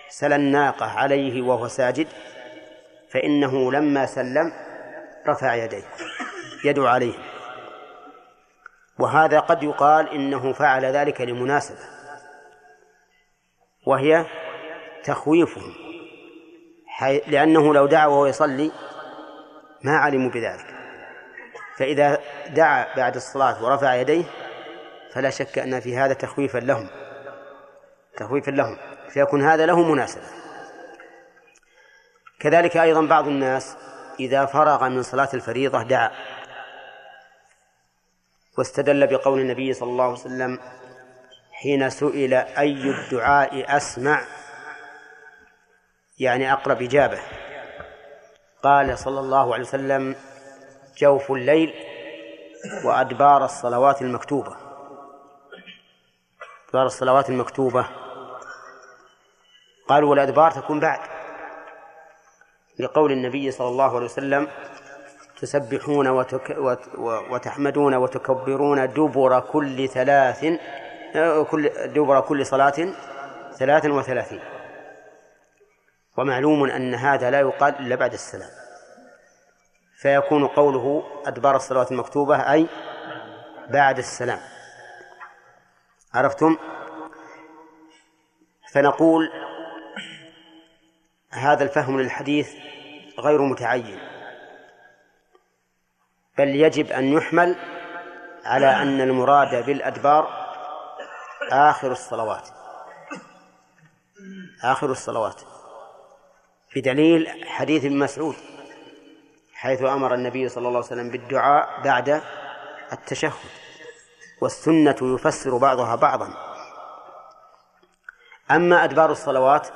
سل الناقة عليه وهو ساجد فإنه لما سلم رفع يديه يدعو عليه وهذا قد يقال إنه فعل ذلك لمناسبة وهي تخويفهم. لأنه لو دعا وهو يصلي ما علموا بذلك فإذا دعا بعد الصلاة ورفع يديه فلا شك أن في هذا تخويفا لهم. تخويفا لهم. فيكون هذا له مناسبة. كذلك أيضا بعض الناس إذا فرغ من صلاة الفريضة دعا. واستدل بقول النبي صلى الله عليه وسلم حين سئل أي الدعاء أسمع؟ يعني أقرب إجابة. قال صلى الله عليه وسلم جوف الليل وأدبار الصلوات المكتوبة. أدبار الصلوات المكتوبة. قالوا والأدبار تكون بعد. لقول النبي صلى الله عليه وسلم تسبحون وتك وت وتحمدون وتكبرون دبر كل ثلاث كل دبر كل صلاة ثلاثا وثلاثين. ومعلوم أن هذا لا يقال إلا بعد السلام. فيكون قوله أدبار الصلوات المكتوبة أي بعد السلام. عرفتم؟ فنقول هذا الفهم للحديث غير متعين بل يجب أن يحمل على أن المراد بالأدبار آخر الصلوات آخر الصلوات بدليل حديث ابن مسعود حيث أمر النبي صلى الله عليه وسلم بالدعاء بعد التشهد. والسنة يفسر بعضها بعضا. أما أدبار الصلوات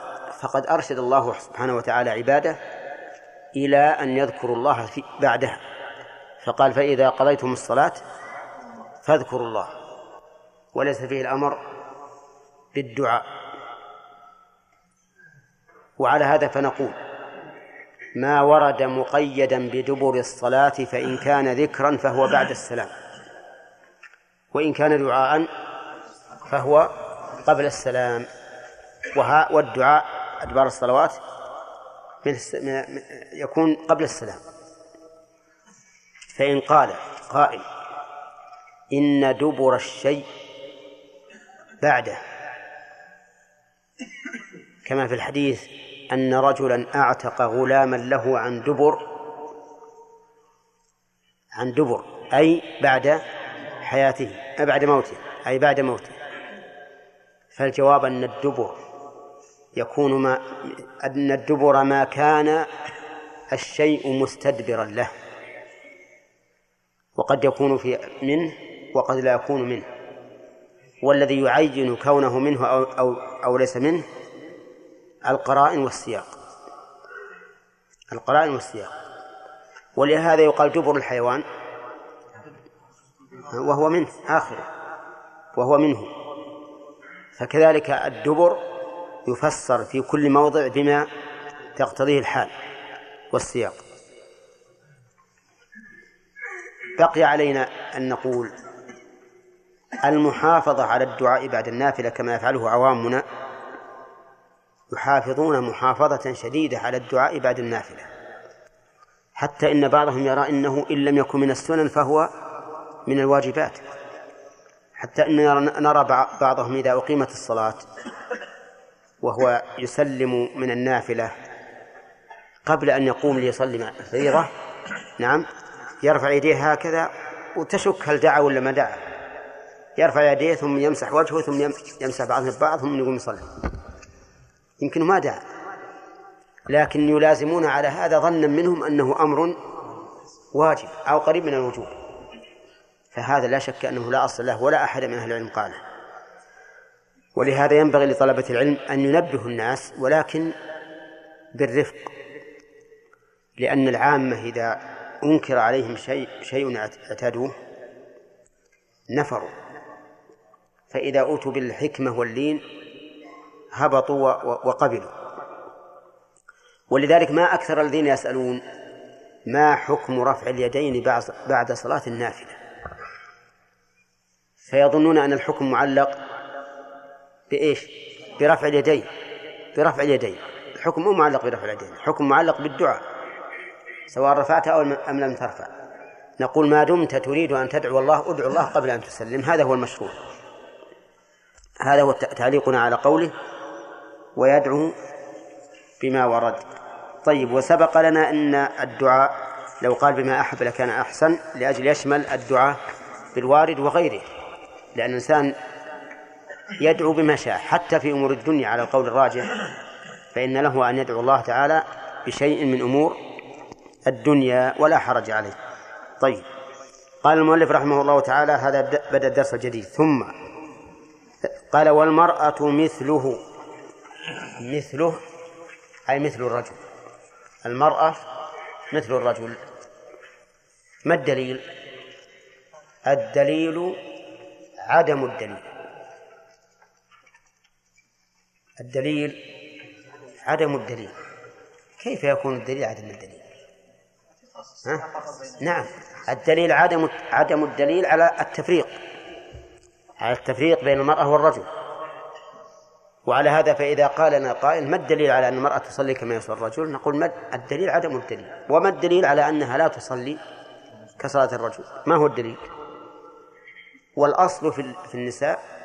فقد أرشد الله سبحانه وتعالى عباده إلى أن يذكروا الله في بعدها. فقال فإذا قضيتم الصلاة فاذكروا الله وليس فيه الأمر بالدعاء. وعلى هذا فنقول ما ورد مقيدا بدبر الصلاة فإن كان ذكرا فهو بعد السلام. وإن كان دعاء فهو قبل السلام. وها والدعاء أدبار الصلوات يكون قبل السلام. فإن قال قائل إن دبر الشيء بعده. كما في الحديث أن رجلا أعتق غلاما له عن دبر عن دبر أي بعد حياته بعد موته أي بعد موته. فالجواب أن الدبر يكون ما أن الدبر ما كان الشيء مستدبرا له. وقد يكون في منه وقد لا يكون منه. والذي يعين كونه منه أو, أو, أو ليس منه القرائن والسياق. القرائن والسياق. ولهذا يقال دبر الحيوان. وهو منه آخره وهو منه. فكذلك الدبر يفسر في كل موضع بما تقتضيه الحال والسياق. بقي علينا أن نقول المحافظة على الدعاء بعد النافلة كما يفعله عوامنا يحافظون محافظة شديدة على الدعاء بعد النافلة. حتى إن بعضهم يرى أنه إن لم يكن من السنن فهو من الواجبات. حتى أننا نرى بعضهم إذا أقيمت الصلاة وهو يسلم من النافلة قبل أن يقوم ليصلي الفريضة نعم يرفع يديه هكذا وتشك هل دعا ولا ما دعا. يرفع يديه ثم يمسح وجهه ثم يمسح بعضهم ببعض ثم يقوم يصلي. يمكن ما دعا. لكن يلازمون على هذا ظنا منهم أنه أمر واجب أو قريب من الوجوب. فهذا لا شك أنه لا أصل له ولا أحد من أهل العلم قاله. ولهذا ينبغي لطلبة العلم أن ينبهوا الناس ولكن بالرفق. لأن العامة إذا أنكر عليهم شيء شيء اعتادوه نفروا. فإذا أوتوا بالحكمة واللين هبطوا وقبلوا. ولذلك ما أكثر الذين يسألون ما حكم رفع اليدين بعد صلاة النافلة؟ فيظنون أن الحكم معلق بإيش؟ برفع اليدين. برفع اليدين. الحكم مو معلق برفع اليدين الحكم معلق بالدعاء سواء رفعت أو أم لم ترفع. نقول ما دمت تريد أن تدعو الله ادعو الله قبل أن تسلم. هذا هو المشروع. هذا هو تعليقنا على قوله ويدعو بما ورد. طيب وسبق لنا أن الدعاء لو قال بما أحب لكان أحسن لأجل يشمل الدعاء بالوارد وغيره. لأن الإنسان يدعو بما شاء حتى في أمور الدنيا على القول الراجح فإن له أن يدعو الله تعالى بشيء من أمور الدنيا ولا حرج عليه. طيب قال المؤلف رحمه الله تعالى هذا بدأ الدرس الجديد. ثم قال والمرأة مثله مثله أي مثل الرجل. المرأة مثل الرجل. ما الدليل؟ الدليل عدم الدليل. الدليل عدم الدليل. كيف يكون الدليل عدم الدليل؟ ها؟ نعم. الدليل عدم عدم الدليل على التفريق. على التفريق بين المرأة والرجل. وعلى هذا فإذا قال لنا قائل ما الدليل على أن المرأة تصلي كما يصلي الرجل؟ نقول ما الدليل عدم الدليل. وما الدليل على أنها لا تصلي كصلاة الرجل؟ ما هو الدليل؟ والأصل في النساء